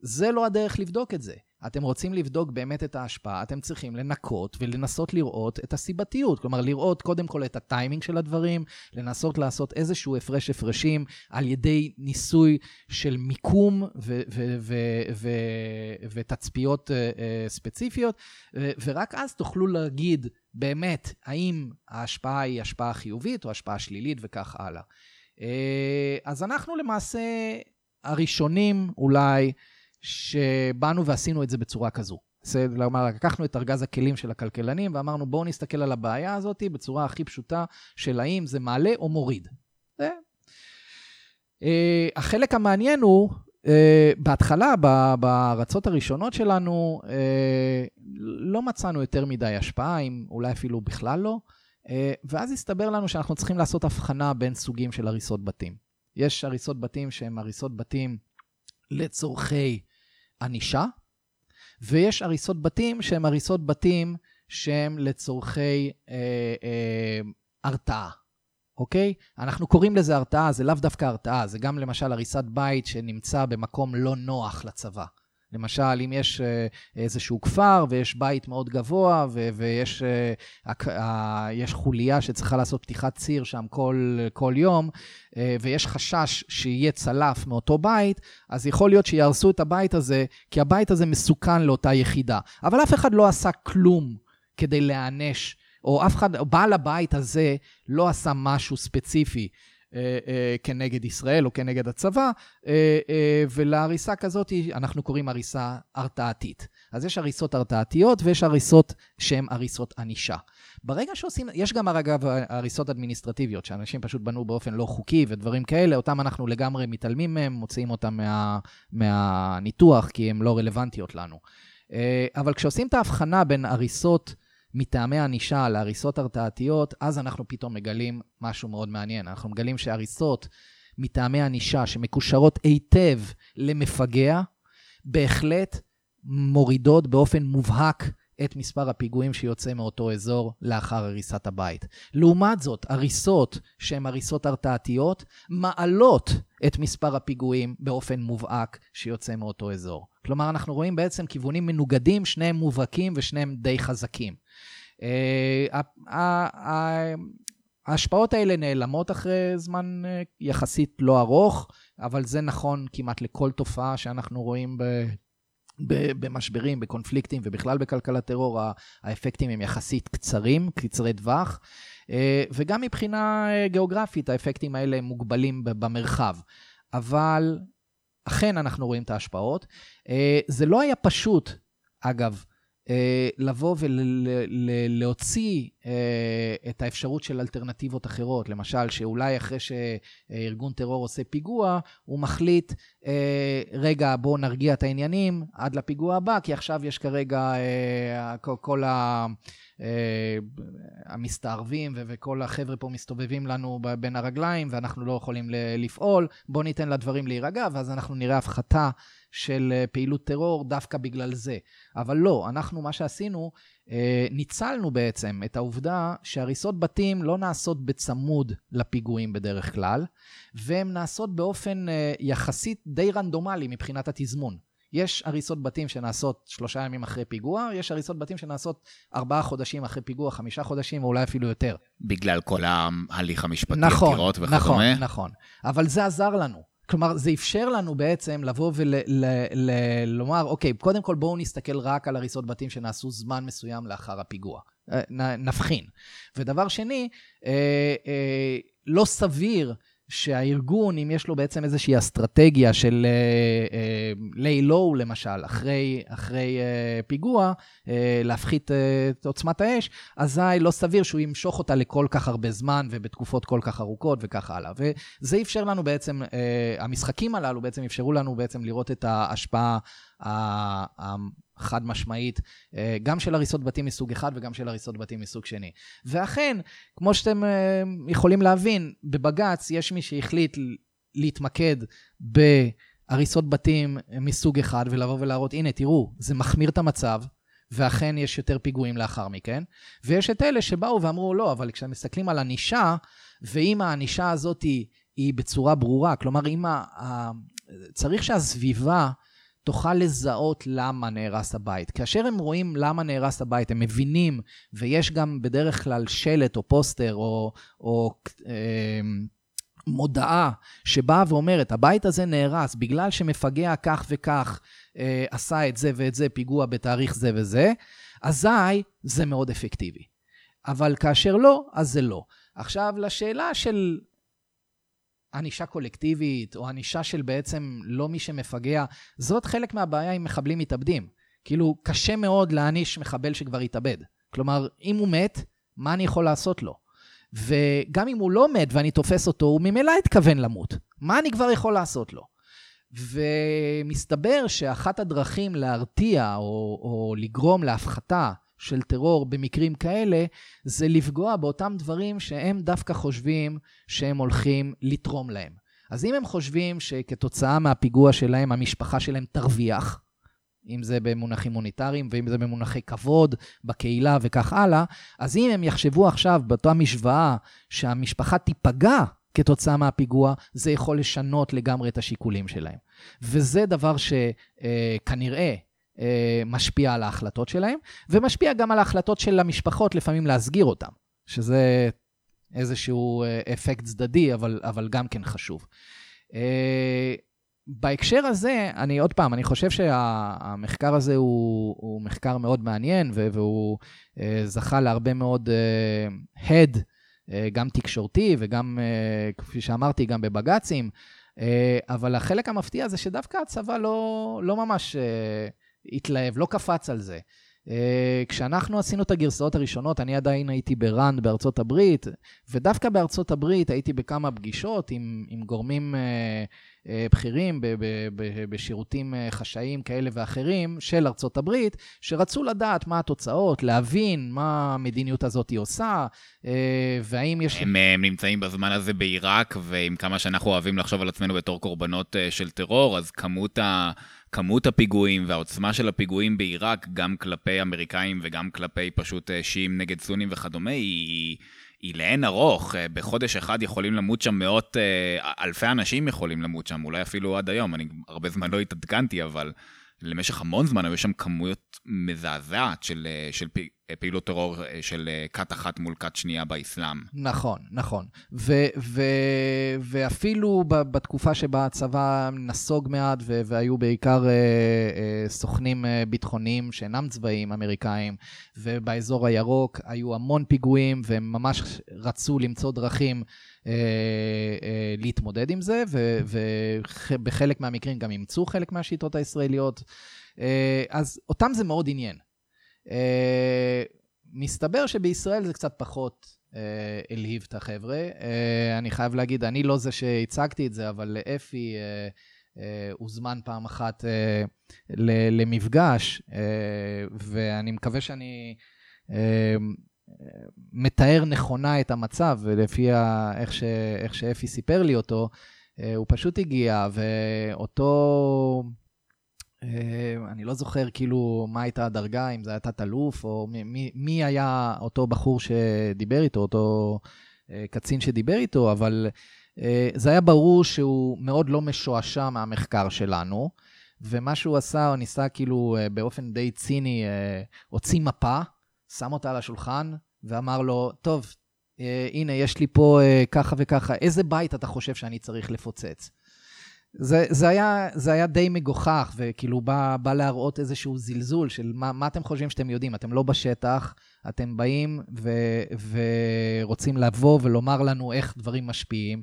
זה לא הדרך לבדוק את זה. אתם רוצים לבדוק באמת את ההשפעה, אתם צריכים לנקות ולנסות לראות את הסיבתיות. כלומר, לראות קודם כל את הטיימינג של הדברים, לנסות לעשות איזשהו הפרש הפרשים על ידי ניסוי של מיקום ותצפיות uh, ספציפיות, ורק אז תוכלו להגיד באמת האם ההשפעה היא השפעה חיובית או השפעה שלילית וכך הלאה. Uh, אז אנחנו למעשה הראשונים אולי, שבאנו ועשינו את זה בצורה כזו. כלומר, לקחנו את ארגז הכלים של הכלכלנים ואמרנו, בואו נסתכל על הבעיה הזאת בצורה הכי פשוטה של האם זה מעלה או מוריד. זה. Uh, החלק המעניין הוא, uh, בהתחלה, בארצות הראשונות שלנו, uh, לא מצאנו יותר מדי השפעה, אם אולי אפילו בכלל לא, ואז הסתבר לנו שאנחנו צריכים לעשות הבחנה בין סוגים של הריסות בתים. יש הריסות בתים שהן הריסות בתים לצורכי ענישה, ויש הריסות בתים שהן הריסות בתים שהן לצורכי אה, אה, הרתעה, אוקיי? אנחנו קוראים לזה הרתעה, זה לאו דווקא הרתעה, זה גם למשל הריסת בית שנמצא במקום לא נוח לצבא. למשל, אם יש אה, איזשהו כפר ויש בית מאוד גבוה ו- ויש אה, יש חוליה שצריכה לעשות פתיחת ציר שם כל, כל יום, אה, ויש חשש שיהיה צלף מאותו בית, אז יכול להיות שיהרסו את הבית הזה, כי הבית הזה מסוכן לאותה יחידה. אבל אף אחד לא עשה כלום כדי להיענש, או אף אחד, בעל הבית הזה לא עשה משהו ספציפי. אה, אה, כנגד ישראל או כנגד הצבא, אה, ולהריסה כזאת אנחנו קוראים הריסה הרתעתית. אז יש הריסות הרתעתיות ויש הריסות שהן הריסות ענישה. ברגע שעושים, יש גם אגב הריסות אדמיניסטרטיביות, שאנשים פשוט בנו באופן לא חוקי ודברים כאלה, אותם אנחנו לגמרי מתעלמים מהם, מוציאים אותם מה, מהניתוח, כי הן לא רלוונטיות לנו. אבל כשעושים את ההבחנה בין הריסות מטעמי ענישה להריסות הרתעתיות, אז אנחנו פתאום מגלים משהו מאוד מעניין. אנחנו מגלים שהריסות מטעמי ענישה שמקושרות היטב למפגע, בהחלט מורידות באופן מובהק את מספר הפיגועים שיוצא מאותו אזור לאחר הריסת הבית. לעומת זאת, הריסות שהן הריסות הרתעתיות, מעלות את מספר הפיגועים באופן מובהק שיוצא מאותו אזור. כלומר, אנחנו רואים בעצם כיוונים מנוגדים, שניהם מובהקים ושניהם די חזקים. אה, ההשפעות האלה נעלמות אחרי זמן אה, יחסית לא ארוך, אבל זה נכון כמעט לכל תופעה שאנחנו רואים ב... במשברים, בקונפליקטים ובכלל בכלכלת טרור, האפקטים הם יחסית קצרים, קצרי טווח, אה, וגם מבחינה גיאוגרפית האפקטים האלה מוגבלים במרחב. אבל אכן אנחנו רואים את ההשפעות. זה לא היה פשוט, אגב, לבוא ולהוציא אה, את האפשרות של אלטרנטיבות אחרות. למשל, שאולי אחרי שארגון טרור עושה פיגוע, הוא מחליט, אה, רגע, בואו נרגיע את העניינים עד לפיגוע הבא, כי עכשיו יש כרגע כל ה... המסתערבים וכל החבר'ה פה מסתובבים לנו בין הרגליים ואנחנו לא יכולים לפעול, בואו ניתן לדברים להירגע ואז אנחנו נראה הפחתה של אה, פעילות טרור דווקא בגלל זה. אבל לא, אנחנו, מה שעשינו, אה, ניצלנו בעצם את העובדה שהריסות בתים לא נעשות בצמוד לפיגועים בדרך כלל, והן נעשות באופן אה, יחסית די רנדומלי מבחינת התזמון. יש הריסות בתים שנעשות שלושה ימים אחרי פיגוע, יש הריסות בתים שנעשות ארבעה חודשים אחרי פיגוע, חמישה חודשים, או אולי אפילו יותר. בגלל כל ההליך המשפטי, נכון, וכדומה? נכון, נכון. אבל זה עזר לנו. כלומר, זה אפשר לנו בעצם לבוא ולומר, אוקיי, קודם כל בואו נסתכל רק על הריסות בתים שנעשו זמן מסוים לאחר הפיגוע. אה, נבחין. ודבר שני, אה, אה, לא סביר שהארגון, אם יש לו בעצם איזושהי אסטרטגיה של ליי uh, לואו, למשל, אחרי, אחרי uh, פיגוע, uh, להפחית uh, את עוצמת האש, אזי לא סביר שהוא ימשוך אותה לכל כך הרבה זמן ובתקופות כל כך ארוכות וכך הלאה. וזה אפשר לנו בעצם, uh, המשחקים הללו בעצם אפשרו לנו בעצם לראות את ההשפעה החד משמעית, אה, גם של הריסות בתים מסוג אחד וגם של הריסות בתים מסוג שני. ואכן, כמו שאתם אה, יכולים להבין, בבג"ץ יש מי שהחליט להתמקד בהריסות בתים מסוג אחד ולבוא ולהראות, הנה, תראו, זה מחמיר את המצב. ואכן יש יותר פיגועים לאחר מכן. ויש את אלה שבאו ואמרו, לא, אבל כשמסתכלים על ענישה, ואם הענישה הזאת היא, היא בצורה ברורה, כלומר, אם ה... צריך שהסביבה תוכל לזהות למה נהרס הבית. כאשר הם רואים למה נהרס הבית, הם מבינים, ויש גם בדרך כלל שלט או פוסטר או, או אה, מודעה שבאה ואומרת, הבית הזה נהרס בגלל שמפגע כך וכך אה, עשה את זה ואת זה, פיגוע בתאריך זה וזה, אזי זה מאוד אפקטיבי. אבל כאשר לא, אז זה לא. עכשיו, לשאלה של ענישה קולקטיבית, או ענישה של בעצם לא מי שמפגע, זאת חלק מהבעיה עם מחבלים מתאבדים. כאילו, קשה מאוד להעניש מחבל שכבר התאבד. כלומר, אם הוא מת, מה אני יכול לעשות לו? וגם אם הוא לא מת ואני תופס אותו, הוא ממילא התכוון למות. מה אני כבר יכול לעשות לו? ומסתבר שאחת הדרכים להרתיע או, או לגרום להפחתה של טרור במקרים כאלה, זה לפגוע באותם דברים שהם דווקא חושבים שהם הולכים לתרום להם. אז אם הם חושבים שכתוצאה מהפיגוע שלהם המשפחה שלהם תרוויח, אם זה במונחים מוניטריים ואם זה במונחי כבוד בקהילה וכך הלאה, אז אם הם יחשבו עכשיו באותה משוואה שהמשפחה תיפגע כתוצאה מהפיגוע, זה יכול לשנות לגמרי את השיקולים שלהם. וזה דבר שכנראה אה, משפיע על ההחלטות שלהם, ומשפיע גם על ההחלטות של המשפחות לפעמים להסגיר אותם, שזה איזשהו אה, אפקט צדדי, אבל, אבל גם כן חשוב. אה, בהקשר הזה, אני עוד פעם, אני חושב שהמחקר הזה הוא, הוא מחקר מאוד מעניין, והוא זכה להרבה מאוד הד, גם תקשורתי וגם, כפי שאמרתי, גם בבג"צים, אבל החלק המפתיע זה שדווקא הצבא לא, לא ממש התלהב, לא קפץ על זה. אה, כשאנחנו עשינו את הגרסאות הראשונות, אני עדיין הייתי בראנד בארצות הברית, ודווקא בארצות הברית הייתי בכמה פגישות עם, עם גורמים אה, אה, בכירים ב, ב, ב, בשירותים חשאיים כאלה ואחרים של ארצות הברית, שרצו לדעת מה התוצאות, להבין מה המדיניות הזאת היא עושה, והאם יש... הם, הם נמצאים בזמן הזה בעיראק, ועם כמה שאנחנו אוהבים לחשוב על עצמנו בתור קורבנות של טרור, אז כמות ה... כמות הפיגועים והעוצמה של הפיגועים בעיראק, גם כלפי אמריקאים וגם כלפי פשוט אה, שיעים נגד סונים וכדומה, היא, היא לאין ארוך. אה, בחודש אחד יכולים למות שם מאות, אה, אלפי אנשים יכולים למות שם, אולי אפילו עד היום. אני הרבה זמן לא התעדכנתי, אבל למשך המון זמן היו שם כמויות מזעזעת של, של פעילות טרור אה, של אה, כת אחת מול כת שנייה באסלאם. נכון, נכון. ו- ו- ואפילו בתקופה שבה הצבא נסוג מעט והיו בעיקר uh, uh, סוכנים ביטחוניים שאינם צבאיים אמריקאים, ובאזור הירוק היו המון פיגועים, והם ממש רצו למצוא דרכים להתמודד עם זה, ובחלק מהמקרים גם אימצו חלק מהשיטות הישראליות. Uh, אז אותם זה מאוד עניין. מסתבר שבישראל זה קצת פחות הלהיב את החבר'ה. אני חייב להגיד, אני לא זה שהצגתי את זה, אבל אפי הוזמן פעם אחת uh, למפגש, uh, ואני מקווה שאני uh, מתאר נכונה את המצב, ולפי ה, איך, ש, איך שאפי סיפר לי אותו, uh, הוא פשוט הגיע, ואותו... אה, אני לא זוכר כאילו מה הייתה הדרגה, אם זה היה תת-אלוף, או מי, מי היה אותו בחור שדיבר איתו, אותו אה, קצין שדיבר איתו, אבל אה, זה היה ברור שהוא מאוד לא משועשע מהמחקר שלנו, ומה שהוא עשה, הוא ניסה כאילו באופן די ציני, הוציא מפה, שם אותה על השולחן, ואמר לו, טוב, הנה, יש לי פה ככה וככה, איזה בית אתה חושב שאני צריך לפוצץ? זה, זה, היה, זה היה די מגוחך, וכאילו בא, בא להראות איזשהו זלזול של מה, מה אתם חושבים שאתם יודעים, אתם לא בשטח, אתם באים ו, ורוצים לבוא ולומר לנו איך דברים משפיעים.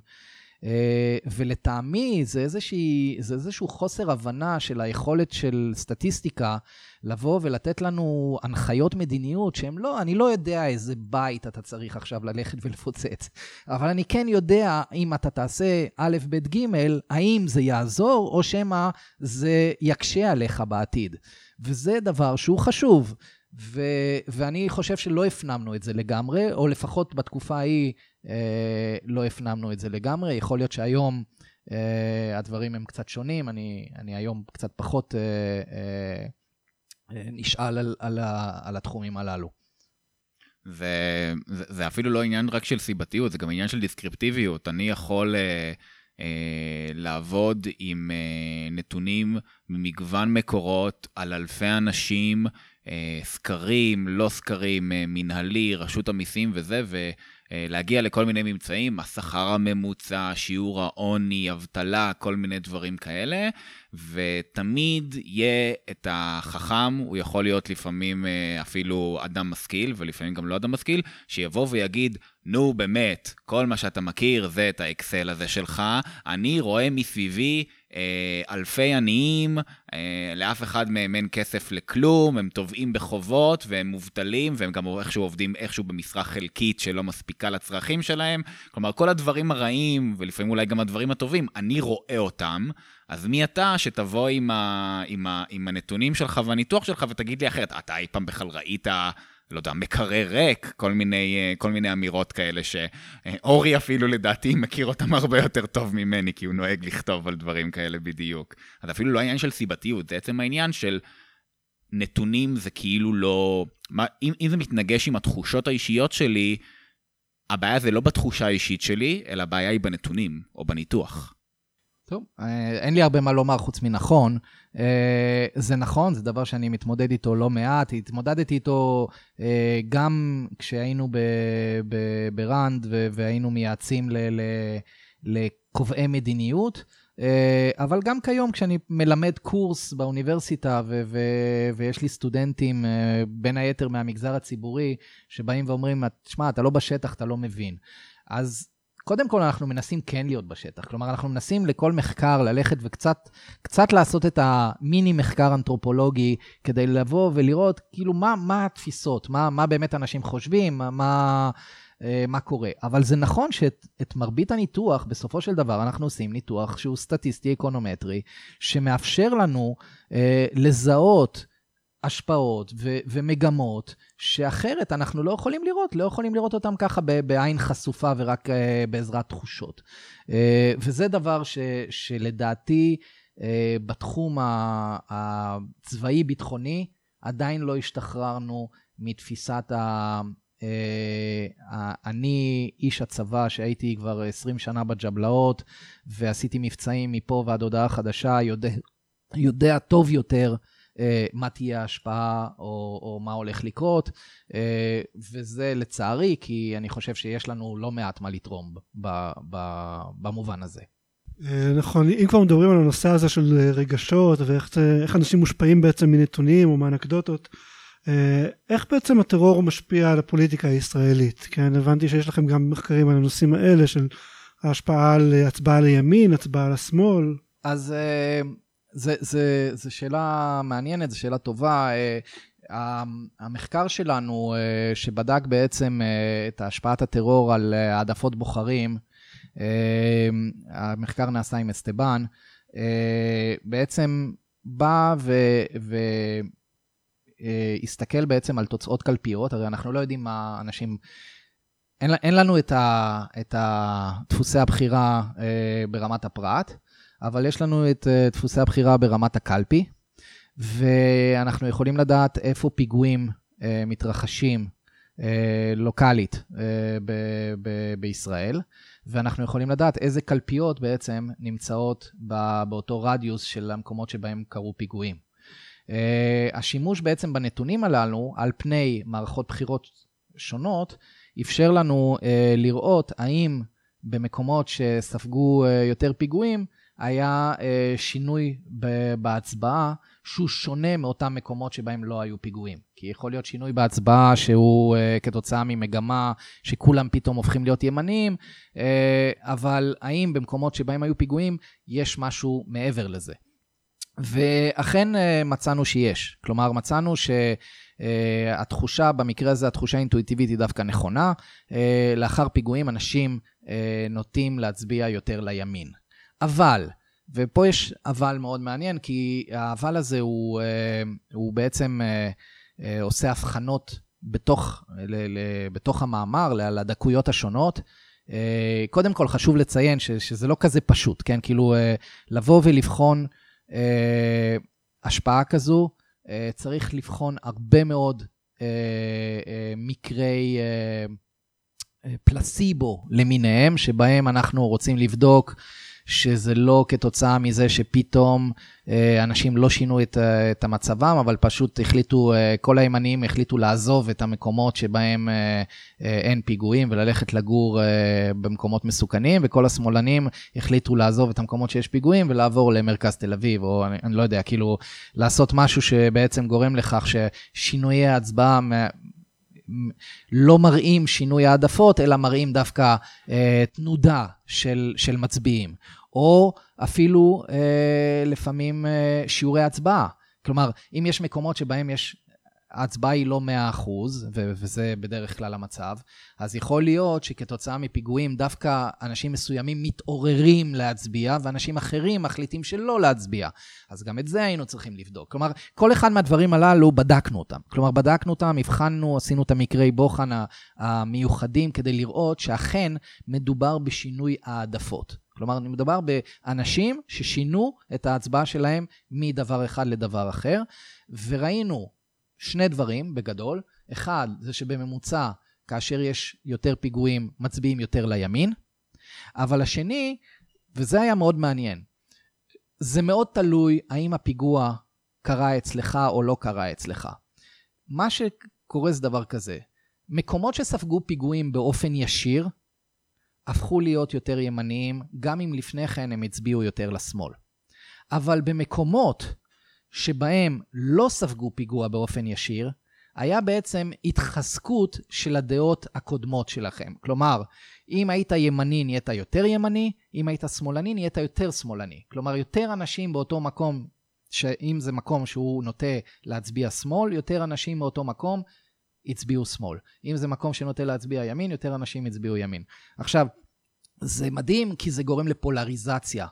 אה, ולטעמי זה, איזושהי, זה איזשהו חוסר הבנה של היכולת של סטטיסטיקה לבוא ולתת לנו הנחיות מדיניות שהן לא, אני לא יודע איזה בית אתה צריך עכשיו ללכת ולפוצץ, אבל אני כן יודע אם אתה תעשה א', ב', ג', האם זה יעזור או שמא זה יקשה עליך בעתיד. וזה דבר שהוא חשוב. ו- ואני חושב שלא הפנמנו את זה לגמרי, או לפחות בתקופה ההיא לא הפנמנו את זה לגמרי. יכול להיות שהיום אה, הדברים הם קצת שונים, אני, אני היום קצת פחות אה, אה, אה נשאל על, על, על התחומים הללו. זה, זה, זה אפילו לא עניין רק של סיבתיות, זה גם עניין של דיסקריפטיביות. אני יכול אה, אה, לעבוד עם אה, נתונים ממגוון מקורות על אלפי אנשים, אה, סקרים, לא סקרים, אה, מנהלי, רשות המיסים וזה, ו... אה, להגיע לכל מיני ממצאים, השכר הממוצע, שיעור העוני, אבטלה, כל מיני דברים כאלה, ותמיד יהיה את החכם, הוא יכול להיות לפעמים אה, אפילו אדם משכיל, ולפעמים גם לא אדם משכיל, שיבוא ויגיד, נו באמת, כל מה שאתה מכיר זה את האקסל הזה שלך, אני רואה מסביבי אלפי עניים, אה, לאף אחד מהם אין כסף לכלום, הם תובעים בחובות והם מובטלים, והם גם איכשהו עובדים איכשהו במשרה חלקית שלא מספיקה לצרכים שלהם. כלומר, כל הדברים הרעים, ולפעמים אולי גם הדברים הטובים, אני רואה אותם, אז מי אתה שתבוא עם, ה, עם, ה, עם הנתונים שלך והניתוח שלך ותגיד לי אחרת, אתה אי פעם בכלל ראית... לא יודע, מקרר ריק, כל מיני, אה, כל מיני אמירות כאלה שאורי אפילו לדעתי מכיר אותם הרבה יותר טוב ממני, כי הוא נוהג לכתוב על דברים כאלה בדיוק. אז אפילו לא העניין של סיבתיות, זה עצם העניין של נתונים זה כאילו לא... מה, אם, אם זה מתנגש עם התחושות האישיות שלי, הבעיה זה לא בתחושה האישית שלי, אלא הבעיה היא בנתונים, או בניתוח. טוב, אה, אין לי הרבה מה לומר חוץ מנכון. אה, זה נכון, זה דבר שאני מתמודד איתו לא מעט. התמודדתי איתו אה, גם כשהיינו ברנד והיינו מייעצים לקובעי מדיניות. אבל גם כיום כשאני מלמד קורס באוניברסיטה ו- ו- ויש לי סטודנטים, בין היתר מהמגזר הציבורי, שבאים ואומרים, שמע, אתה לא בשטח, אתה לא מבין. אז קודם כל אנחנו מנסים כן להיות בשטח. כלומר, אנחנו מנסים לכל מחקר ללכת וקצת קצת לעשות את המיני מחקר אנתרופולוגי, כדי לבוא ולראות כאילו מה, מה התפיסות, מה, מה באמת אנשים חושבים, מה, מה, אה, קורה. אבל זה נכון שאת מרבית הניתוח, בסופו של דבר אנחנו עושים ניתוח שהוא סטטיסטי אקונומטרי, שמאפשר לנו אה, לזהות השפעות ו- ומגמות שאחרת אנחנו לא יכולים לראות, לא יכולים לראות אותם ככה בעין חשופה ורק uh, בעזרת תחושות. Uh, וזה דבר ש- שלדעתי uh, בתחום הצבאי-ביטחוני עדיין לא השתחררנו מתפיסת ה... Uh, אני איש הצבא שהייתי כבר 20 שנה בג'בלאות ועשיתי מבצעים מפה ועד הודעה חדשה, יודע, יודע טוב יותר מה תהיה ההשפעה או, או מה הולך לקרות, אה, וזה לצערי, כי אני חושב שיש לנו לא מעט מה לתרום ב, ב, במובן הזה. אה, נכון, אם כבר מדברים על הנושא הזה של רגשות ואיך אנשים מושפעים בעצם מנתונים או מאנקדוטות, איך בעצם הטרור משפיע על הפוליטיקה הישראלית? כן, הבנתי שיש לכם גם מחקרים על הנושאים האלה של ההשפעה על הצבעה לימין, הצבעה לשמאל. אז זו שאלה מעניינת, זו שאלה טובה. אה, המחקר שלנו, אה, שבדק בעצם אה, את השפעת הטרור על העדפות בוחרים, המחקר נעשה עם אסטבן, בעצם בא והסתכל בעצם על תוצאות קלפיות, הרי אנחנו לא יודעים מה אנשים... אין, אין לנו את, ה, את דפוסי הבחירה ברמת הפרט, אבל יש לנו את uh, דפוסי הבחירה ברמת הקלפי, ואנחנו יכולים לדעת איפה פיגועים uh, מתרחשים uh, לוקאלית ב- ב- בישראל, ואנחנו יכולים לדעת איזה קלפיות בעצם נמצאות באותו רדיוס של המקומות שבהם קרו פיגועים. השימוש בעצם בנתונים הללו על פני מערכות בחירות שונות, אפשר לנו לראות האם במקומות שספגו יותר פיגועים, היה אה, שינוי בהצבעה שהוא שונה מאותם מקומות שבהם לא היו פיגועים. כי יכול להיות שינוי בהצבעה שהוא אה, כתוצאה ממגמה שכולם פתאום הופכים להיות ימניים, אה, אבל האם במקומות שבהם היו פיגועים יש משהו מעבר לזה? ואכן אה, מצאנו שיש. כלומר, מצאנו שהתחושה, במקרה הזה התחושה האינטואיטיבית היא דווקא נכונה. לאחר פיגועים אנשים נוטים להצביע יותר לימין. אבל, ופה יש אבל מאוד מעניין, כי האבל הזה הוא, הוא בעצם עושה הבחנות בתוך, בתוך המאמר, לדקויות השונות. קודם כל, חשוב לציין ש, שזה לא כזה פשוט, כן? כאילו, לבוא ולבחון אה, השפעה כזו, אה, צריך לבחון הרבה מאוד אה, מקרי פלסיבו למיניהם, שבהם אנחנו רוצים לבדוק שזה לא כתוצאה מזה שפתאום אה, אנשים לא שינו את, אה, את המצבם, אבל פשוט החליטו, אה, כל הימנים החליטו לעזוב את המקומות שבהם אין פיגועים וללכת לגור במקומות מסוכנים, וכל השמאלנים החליטו לעזוב את המקומות שיש פיגועים ולעבור למרכז תל אביב, או אני, אני לא יודע, כאילו לעשות משהו שבעצם גורם לכך ששינויי ההצבעה לא מראים שינוי העדפות, אלא מראים דווקא אה, תנודה של, של מצביעים. או אפילו אה, לפעמים אה, שיעורי הצבעה. כלומר, אם יש מקומות שבהם יש ההצבעה היא לא 100%, ו- וזה בדרך כלל המצב, אז יכול להיות שכתוצאה מפיגועים דווקא אנשים מסוימים מתעוררים להצביע, ואנשים אחרים מחליטים שלא להצביע. אז גם את זה היינו צריכים לבדוק. כלומר, כל אחד מהדברים הללו, בדקנו אותם. כלומר, בדקנו אותם, הבחנו, עשינו את המקרי בוחן המיוחדים כדי לראות שאכן מדובר בשינוי העדפות. כלומר, מדובר באנשים ששינו את ההצבעה שלהם מדבר אחד לדבר אחר, וראינו שני דברים בגדול. אחד, זה שבממוצע, כאשר יש יותר פיגועים, מצביעים יותר לימין. אבל השני, וזה היה מאוד מעניין, זה מאוד תלוי האם הפיגוע קרה אצלך או לא קרה אצלך. מה שקורה זה דבר כזה, מקומות שספגו פיגועים באופן ישיר, הפכו להיות יותר ימניים, גם אם לפני כן הם הצביעו יותר לשמאל. אבל במקומות שבהם לא ספגו פיגוע באופן ישיר, היה בעצם התחזקות של הדעות הקודמות שלכם. כלומר, אם היית ימני נהיית יותר ימני, אם היית שמאלני נהיית יותר שמאלני. כלומר, יותר אנשים באותו מקום, שאם זה מקום שהוא נוטה להצביע שמאל, יותר אנשים באותו מקום הצביעו שמאל. אם זה מקום שנוטה להצביע ימין, יותר אנשים הצביעו ימין. עכשיו, זה מדהים כי זה גורם לפולריזציה.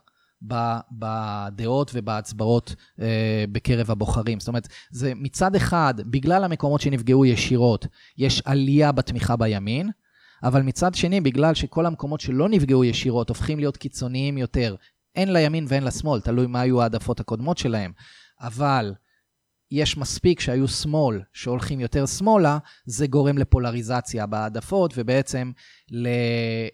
בדעות ובהצבעות אה, בקרב הבוחרים. זאת אומרת, זה מצד אחד, בגלל המקומות שנפגעו ישירות, יש עלייה בתמיכה בימין, אבל מצד שני, בגלל שכל המקומות שלא נפגעו ישירות הופכים להיות קיצוניים יותר, אין לימין ואין לשמאל, תלוי מה היו העדפות הקודמות שלהם, אבל יש מספיק שהיו שמאל שהולכים יותר שמאלה, זה גורם לפולריזציה בהעדפות ובעצם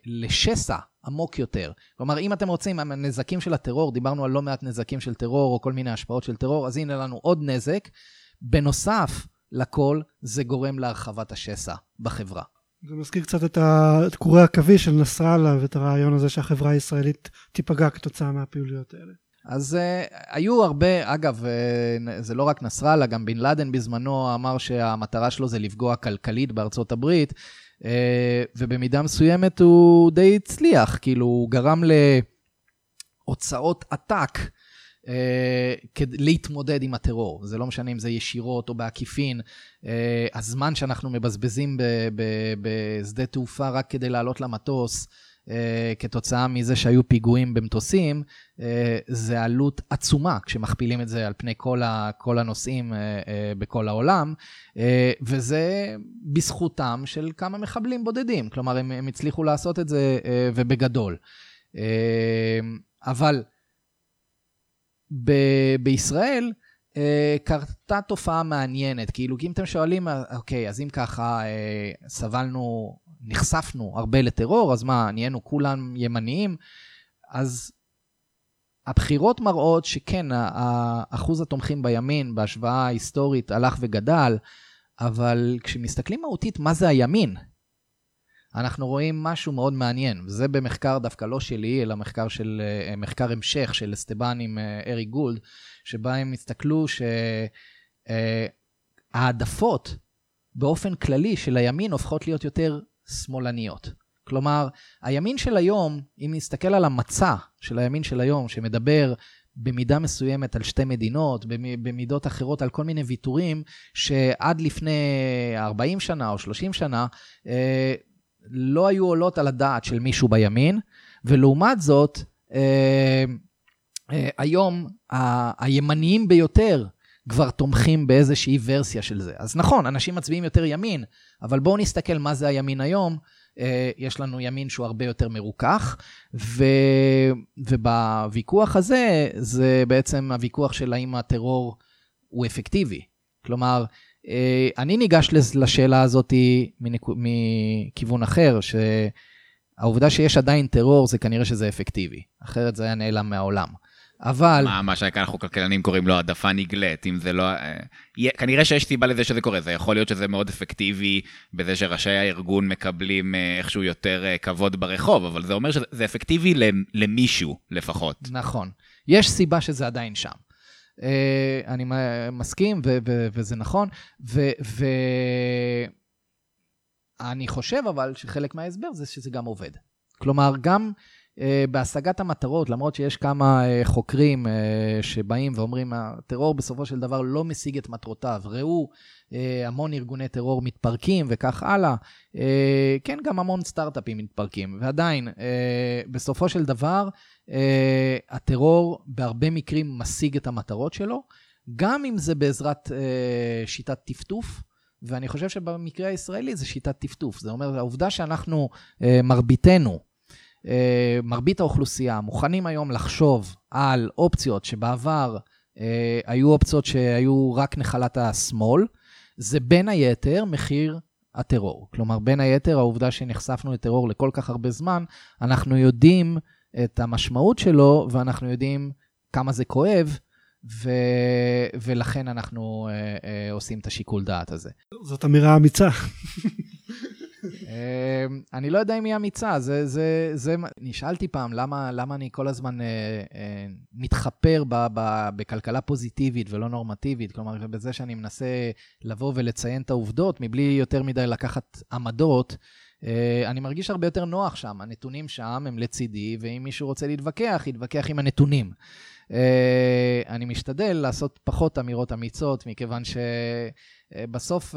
לשסע עמוק יותר. כלומר, אם אתם רוצים, הנזקים של הטרור, דיברנו על לא מעט נזקים של טרור או כל מיני השפעות של טרור, אז הנה לנו עוד נזק. בנוסף לכל, זה גורם להרחבת השסע בחברה. זה מזכיר קצת את, קורי עכביש של נסראללה ואת הרעיון הזה שהחברה הישראלית תיפגע כתוצאה מהפעילויות האלה. אז uh, היו הרבה, אגב, uh, זה לא רק נסראללה, גם בן לאדן בזמנו אמר שהמטרה שלו זה לפגוע כלכלית בארצות הברית. אה, ובמידה מסוימת הוא די הצליח, כאילו הוא גרם להוצאות עתק אה, כדי להתמודד עם הטרור. זה לא משנה אם זה ישירות או בעקיפין. אה, הזמן שאנחנו מבזבזים בשדה תעופה רק כדי לעלות למטוס, כתוצאה מזה שהיו פיגועים במטוסים, אה, זה עלות עצומה כשמכפילים את זה על פני כל, ה, כל הנושאים אה, בכל העולם, וזה בזכותם של כמה מחבלים בודדים, כלומר הם, הם הצליחו לעשות את זה ובגדול. אבל ב- בישראל, קרתה תופעה מעניינת, כאילו, אם אתם שואלים, אוקיי, אז אם ככה סבלנו נחשפנו הרבה לטרור, אז מה, נהיינו כולם ימניים? אז הבחירות מראות שכן, אחוז התומכים בימין בהשוואה היסטורית הלך וגדל, אבל כשמסתכלים מהותית מה זה הימין, אנחנו רואים משהו מאוד מעניין, וזה במחקר דווקא לא שלי, אלא מחקר של, אה, מחקר המשך של אסטבן עם אה, ארי גולד, שבה הם הסתכלו שהעדפות באופן כללי של הימין הופכות להיות יותר שמאלניות. כלומר, הימין של היום, אם נסתכל על המצע של הימין של היום, שמדבר במידה מסוימת על שתי מדינות, במידות אחרות על כל מיני ויתורים, שעד לפני 40 שנה או 30 שנה, אה, לא היו עולות על הדעת של מישהו בימין, ולעומת זאת, אה, אה, היום הימניים ביותר כבר תומכים באיזושהי ורסיה של זה. אז נכון, אנשים מצביעים יותר ימין, אבל בואו נסתכל מה זה הימין היום. אה, יש לנו ימין שהוא הרבה יותר מרוכך, ו... ובוויכוח הזה, זה בעצם הוויכוח של האם הטרור הוא אפקטיבי. כלומר, אה, אני ניגש לשאלה הזאת מכיוון אחר, שהעובדה שיש עדיין טרור זה כנראה שזה אפקטיבי, אחרת זה היה נעלם מהעולם. אבל... מה, מה שאנחנו כלכלנים קוראים לו העדפה נגלית, אם זה לא... אה, כנראה שיש סיבה לזה שזה קורה, זה יכול להיות שזה מאוד אפקטיבי בזה שראשי הארגון מקבלים אה, איכשהו יותר אה, כבוד ברחוב, אבל זה אומר שזה אפקטיבי למישהו לפחות. נכון. יש סיבה שזה עדיין שם. אני מסכים, וזה נכון, ואני חושב אבל שחלק מההסבר זה שזה גם עובד. כלומר, גם בהשגת המטרות, למרות שיש כמה אה, חוקרים אה, שבאים ואומרים, הטרור בסופו של דבר לא משיג את מטרותיו. ראו המון ארגוני טרור מתפרקים וכך הלאה. כן, גם המון סטארט-אפים מתפרקים. ועדיין, בסופו של דבר, הטרור בהרבה מקרים משיג את המטרות שלו, גם אם זה בעזרת שיטת טפטוף. ואני חושב שבמקרה הישראלי זה שיטת טפטוף. זה אומר, העובדה שאנחנו, מרביתנו, אה, מרבית האוכלוסייה מוכנים היום לחשוב על אופציות שבעבר אה, היו אופציות שהיו רק נחלת השמאל, זה בין היתר מחיר הטרור. כלומר, בין היתר העובדה שנחשפנו לטרור לכל כך הרבה זמן, אנחנו יודעים את המשמעות שלו ואנחנו יודעים כמה זה כואב, ו... ולכן אנחנו אה, אה, עושים את השיקול דעת הזה. זאת אמירה אמיצה. אמ, אני לא יודע אם היא אמיצה, זה, זה, זה, נשאלתי פעם למה, למה אני כל הזמן אה, אה, מתחפר ב, ב, בכלכלה פוזיטיבית ולא נורמטיבית, כלומר, בזה שאני מנסה לבוא ולציין את העובדות מבלי יותר מדי לקחת עמדות. אה, אני מרגיש הרבה יותר נוח שם, הנתונים שם הם לצידי, ואם מישהו רוצה להתווכח, יתווכח עם הנתונים. אה, אני משתדל לעשות פחות אמירות אמיצות, מכיוון שבסוף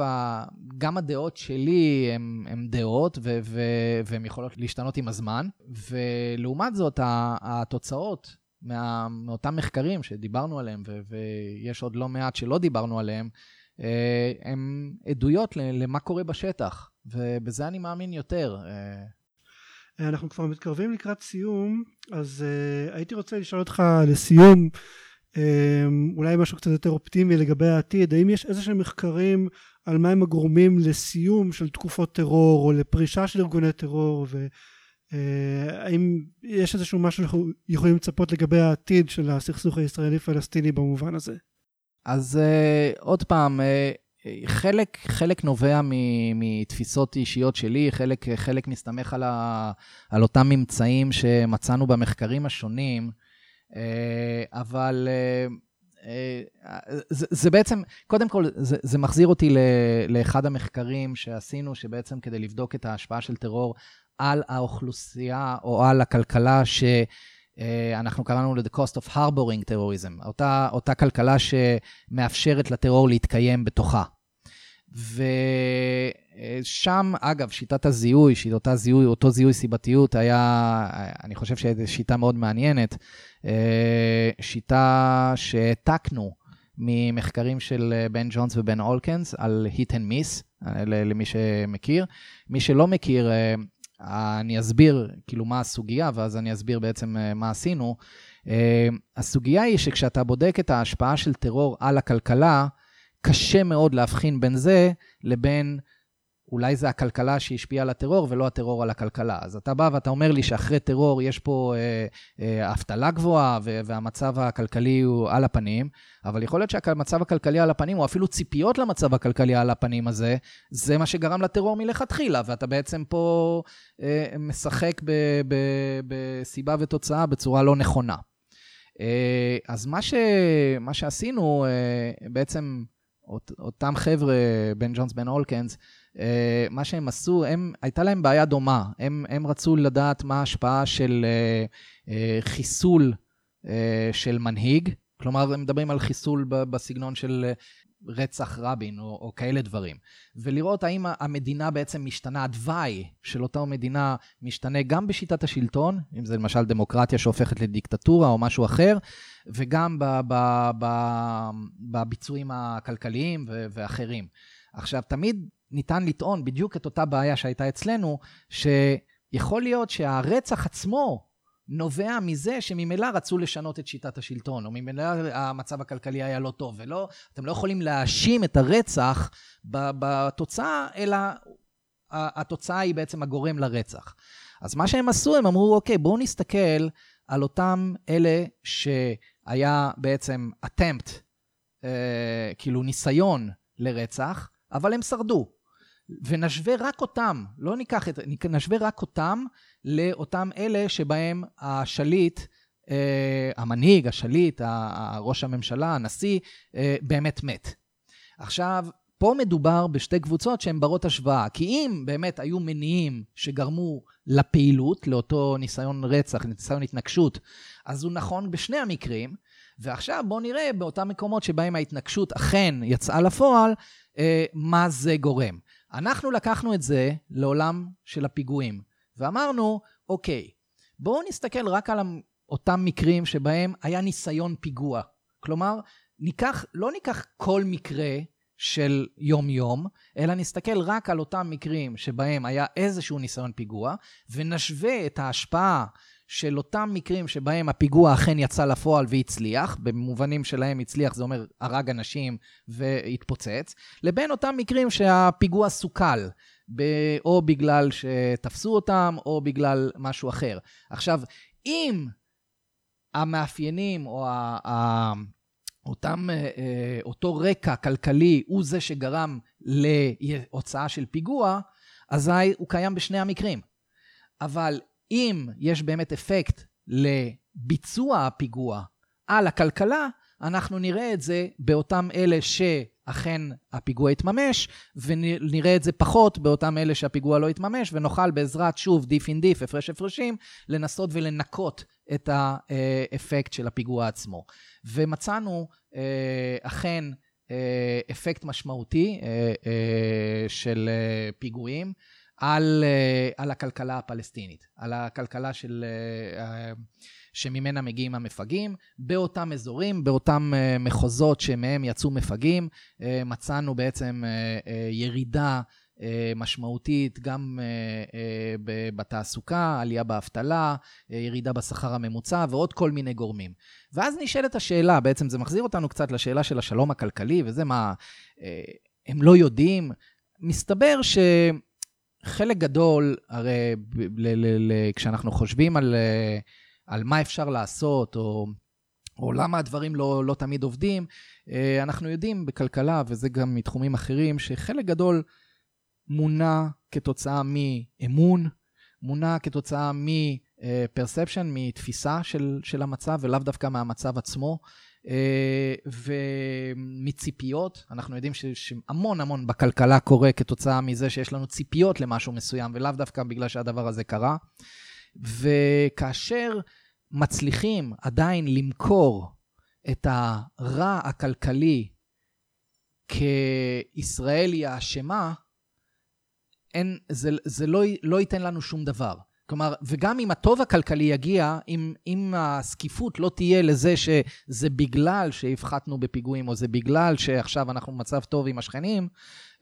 גם הדעות שלי הן דעות, והן יכולות להשתנות עם הזמן, ולעומת זאת, התוצאות מה, מאותם מחקרים שדיברנו עליהם, ויש עוד לא מעט שלא דיברנו עליהם, אה, הם עדויות למה קורה בשטח, ובזה אני מאמין יותר. אה, אנחנו כבר מתקרבים לקראת סיום, אז uh, הייתי רוצה לשאול אותך לסיום, um, אולי משהו קצת יותר אופטימי לגבי העתיד, האם יש איזה שהם מחקרים על מהם הגורמים לסיום של תקופות טרור או לפרישה של ארגוני טרור, והאם uh, יש איזשהו משהו שאנחנו יכולים לצפות לגבי העתיד של הסכסוך הישראלי-פלסטיני במובן הזה? אז uh, עוד פעם, uh, חלק, חלק נובע מתפיסות אישיות שלי, חלק, חלק מסתמך על, ה, על אותם ממצאים שמצאנו במחקרים השונים, אה, אבל אה, אה, זה, זה בעצם, קודם כל, זה, זה מחזיר אותי לאחד המחקרים שעשינו, שבעצם כדי לבדוק את ההשפעה של טרור על האוכלוסייה או על הכלכלה ש... אנחנו קראנו ל-The Cost of Harboring Terrorism, אותה, אותה כלכלה שמאפשרת לטרור להתקיים בתוכה. ושם, אגב, שיטת הזיהוי, אותה זיהוי, אותו זיהוי סיבתיות היה, אני חושב שזו שיטה מאוד מעניינת, שיטה שהעתקנו ממחקרים של בן ג'ונס ובן אולקנס על hit and miss, למי שמכיר. מי שלא מכיר, אני אסביר כאילו מה הסוגיה, ואז אני אסביר בעצם אה, מה עשינו. אה, הסוגיה היא שכשאתה בודק את ההשפעה של טרור על הכלכלה, קשה מאוד להבחין בין זה לבין אולי זה הכלכלה שהשפיעה על הטרור ולא הטרור על הכלכלה. אז אתה בא ואתה אומר לי שאחרי טרור יש פה אה, אה, אבטלה גבוהה והמצב הכלכלי הוא על הפנים, אבל יכול להיות שהמצב הכלכלי על הפנים, או אפילו ציפיות למצב הכלכלי על הפנים הזה, זה מה שגרם לטרור מלכתחילה, ואתה בעצם פה אה, משחק בסיבה ותוצאה בצורה לא נכונה. אה, אז מה, ש, מה שעשינו, אה, בעצם אות, אותם חבר'ה, בן ג'ונס, בן אולקנס, אה, מה שהם עשו, הם, הייתה להם בעיה דומה. הם, הם רצו לדעת מה ההשפעה של חיסול של מנהיג, כלומר, הם מדברים על חיסול בסגנון של רצח רבין או, או כאלה דברים. ולראות האם המדינה בעצם משתנה, התוואי של אותה מדינה משתנה גם בשיטת השלטון, אם זה למשל דמוקרטיה שהופכת לדיקטטורה או משהו אחר, וגם ב, ב, ב, בביצועים הכלכליים ואחרים. עכשיו, תמיד ניתן לטעון בדיוק את אותה בעיה שהייתה אצלנו, שיכול להיות שהרצח עצמו נובע מזה שממילא רצו לשנות את שיטת השלטון, או ממילא המצב הכלכלי היה לא טוב, ולא, אתם לא יכולים להאשים את הרצח בתוצאה, אלא התוצאה היא בעצם הגורם לרצח. אז מה שהם עשו, הם אמרו, אוקיי, בואו נסתכל על אותם אלה שהיה בעצם attempt, אה, כאילו ניסיון לרצח, אבל הם שרדו. ונשווה רק אותם, לא ניקח את, נשווה רק אותם לאותם אלה שבהם השליט, אה, המנהיג, השליט, ראש הממשלה, הנשיא, אה, באמת מת. עכשיו, פה מדובר בשתי קבוצות שהן ברות השוואה, כי אם באמת היו מניעים שגרמו לפעילות, לאותו ניסיון רצח, ניסיון התנגשות, אז הוא נכון בשני המקרים, ועכשיו בואו נראה באותם מקומות שבהם ההתנגשות אכן יצאה לפועל, אה, מה זה גורם. אנחנו לקחנו את זה לעולם של הפיגועים, ואמרנו, אוקיי, בואו נסתכל רק על אותם מקרים שבהם היה ניסיון פיגוע. כלומר, ניקח, לא ניקח כל מקרה של יום-יום, אלא נסתכל רק על אותם מקרים שבהם היה איזשהו ניסיון פיגוע, ונשווה את ההשפעה של אותם מקרים שבהם הפיגוע אכן יצא לפועל והצליח, במובנים שלהם הצליח זה אומר הרג אנשים והתפוצץ, לבין אותם מקרים שהפיגוע סוכל, או בגלל שתפסו אותם או בגלל משהו אחר. עכשיו, אם המאפיינים או ה... ה אותם, אה, אה, אותו רקע כלכלי הוא זה שגרם להוצאה של פיגוע, אזי הוא קיים בשני המקרים. אבל אם יש באמת אפקט לביצוע הפיגוע על הכלכלה, אנחנו נראה את זה באותם אלה שאכן הפיגוע יתממש, ונראה את זה פחות באותם אלה שהפיגוע לא יתממש, ונוכל בעזרת, שוב, דיף אין דיף, הפרש הפרשים, לנסות ולנקות את האפקט של הפיגוע עצמו. ומצאנו אה, אכן אה, אפקט משמעותי אה, של פיגועים. על, אה, על הכלכלה הפלסטינית, על הכלכלה של, אה, אה, שממנה מגיעים המפגעים. באותם אזורים, באותם מחוזות שמהם יצאו מפגעים, מצאנו בעצם ירידה משמעותית גם בתעסוקה, עלייה באבטלה, ירידה בשכר הממוצע ועוד כל מיני גורמים. ואז נשאלת השאלה, בעצם זה מחזיר אותנו קצת לשאלה של השלום הכלכלי, וזה מה, הם לא יודעים. מסתבר ש... חלק גדול, הרי כשאנחנו חושבים על, אה, על מה אפשר לעשות, או, או למה הדברים לא, לא תמיד עובדים, אה, אנחנו יודעים בכלכלה, וזה גם מתחומים אחרים, שחלק גדול מונע כתוצאה מאמון, מונע כתוצאה מ-perception, מתפיסה של, של המצב, ולאו דווקא מהמצב עצמו. אה, ומציפיות, אנחנו יודעים שהמון המון בכלכלה קורה כתוצאה מזה שיש לנו ציפיות למשהו מסוים, ולאו דווקא בגלל שהדבר הזה קרה. וכאשר מצליחים עדיין למכור את הרע הכלכלי כישראל היא האשמה, אין, זה, זה לא, לא ייתן לנו שום דבר. כלומר, וגם אם הטוב הכלכלי יגיע, אם, אם הזקיפות לא תהיה לזה שזה בגלל שהפחתנו בפיגועים, או זה בגלל שעכשיו אנחנו במצב טוב עם השכנים,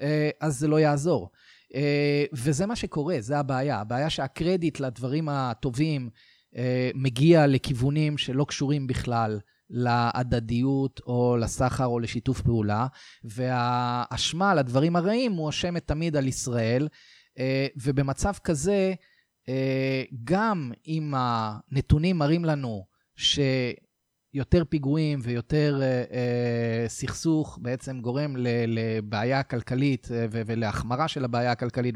אה, אז זה לא יעזור. אה, וזה מה שקורה, זה הבעיה. הבעיה שהקרדיט לדברים הטובים אה, מגיע לכיוונים שלא קשורים בכלל להדדיות או לסחר או לשיתוף פעולה, והאשמה על הדברים הרעים מואשמת תמיד על ישראל, ובמצב כזה, גם אם הנתונים מראים לנו ש... יותר פיגועים ויותר אה, אה, סכסוך בעצם גורם לבעיה כלכלית אה, ולהחמרה של הבעיה הכלכלית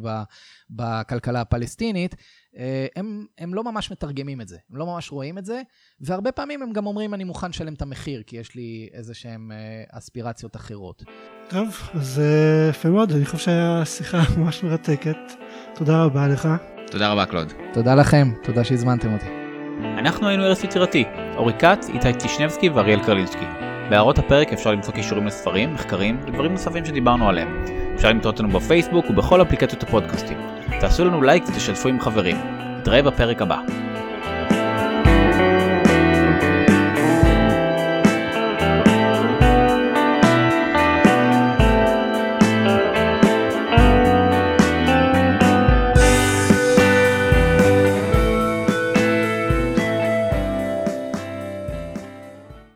בכלכלה הפלסטינית, אה, הם, הם לא ממש מתרגמים את זה, הם לא ממש רואים את זה, והרבה פעמים הם גם אומרים, אני מוכן לשלם את המחיר, כי יש לי איזה שהן אה, אספירציות אחרות. טוב, אז אה, יפה מאוד, אני חושב שהיה שיחה ממש מרתקת. תודה רבה לך. תודה רבה, קלוד. תודה לכם, תודה שהזמנתם אותי. אנחנו היינו ארץ יצירתי, אורי כץ, איתי טישנבסקי ואריאל קרלינסקי. בהערות הפרק אפשר למצוא קישורים לספרים, מחקרים ודברים נוספים שדיברנו עליהם. אפשר למצוא אותנו בפייסבוק ובכל אפליקציות הפודקאסטים. תעשו לנו לייק ותשתפו עם חברים. נתראה בפרק הבא.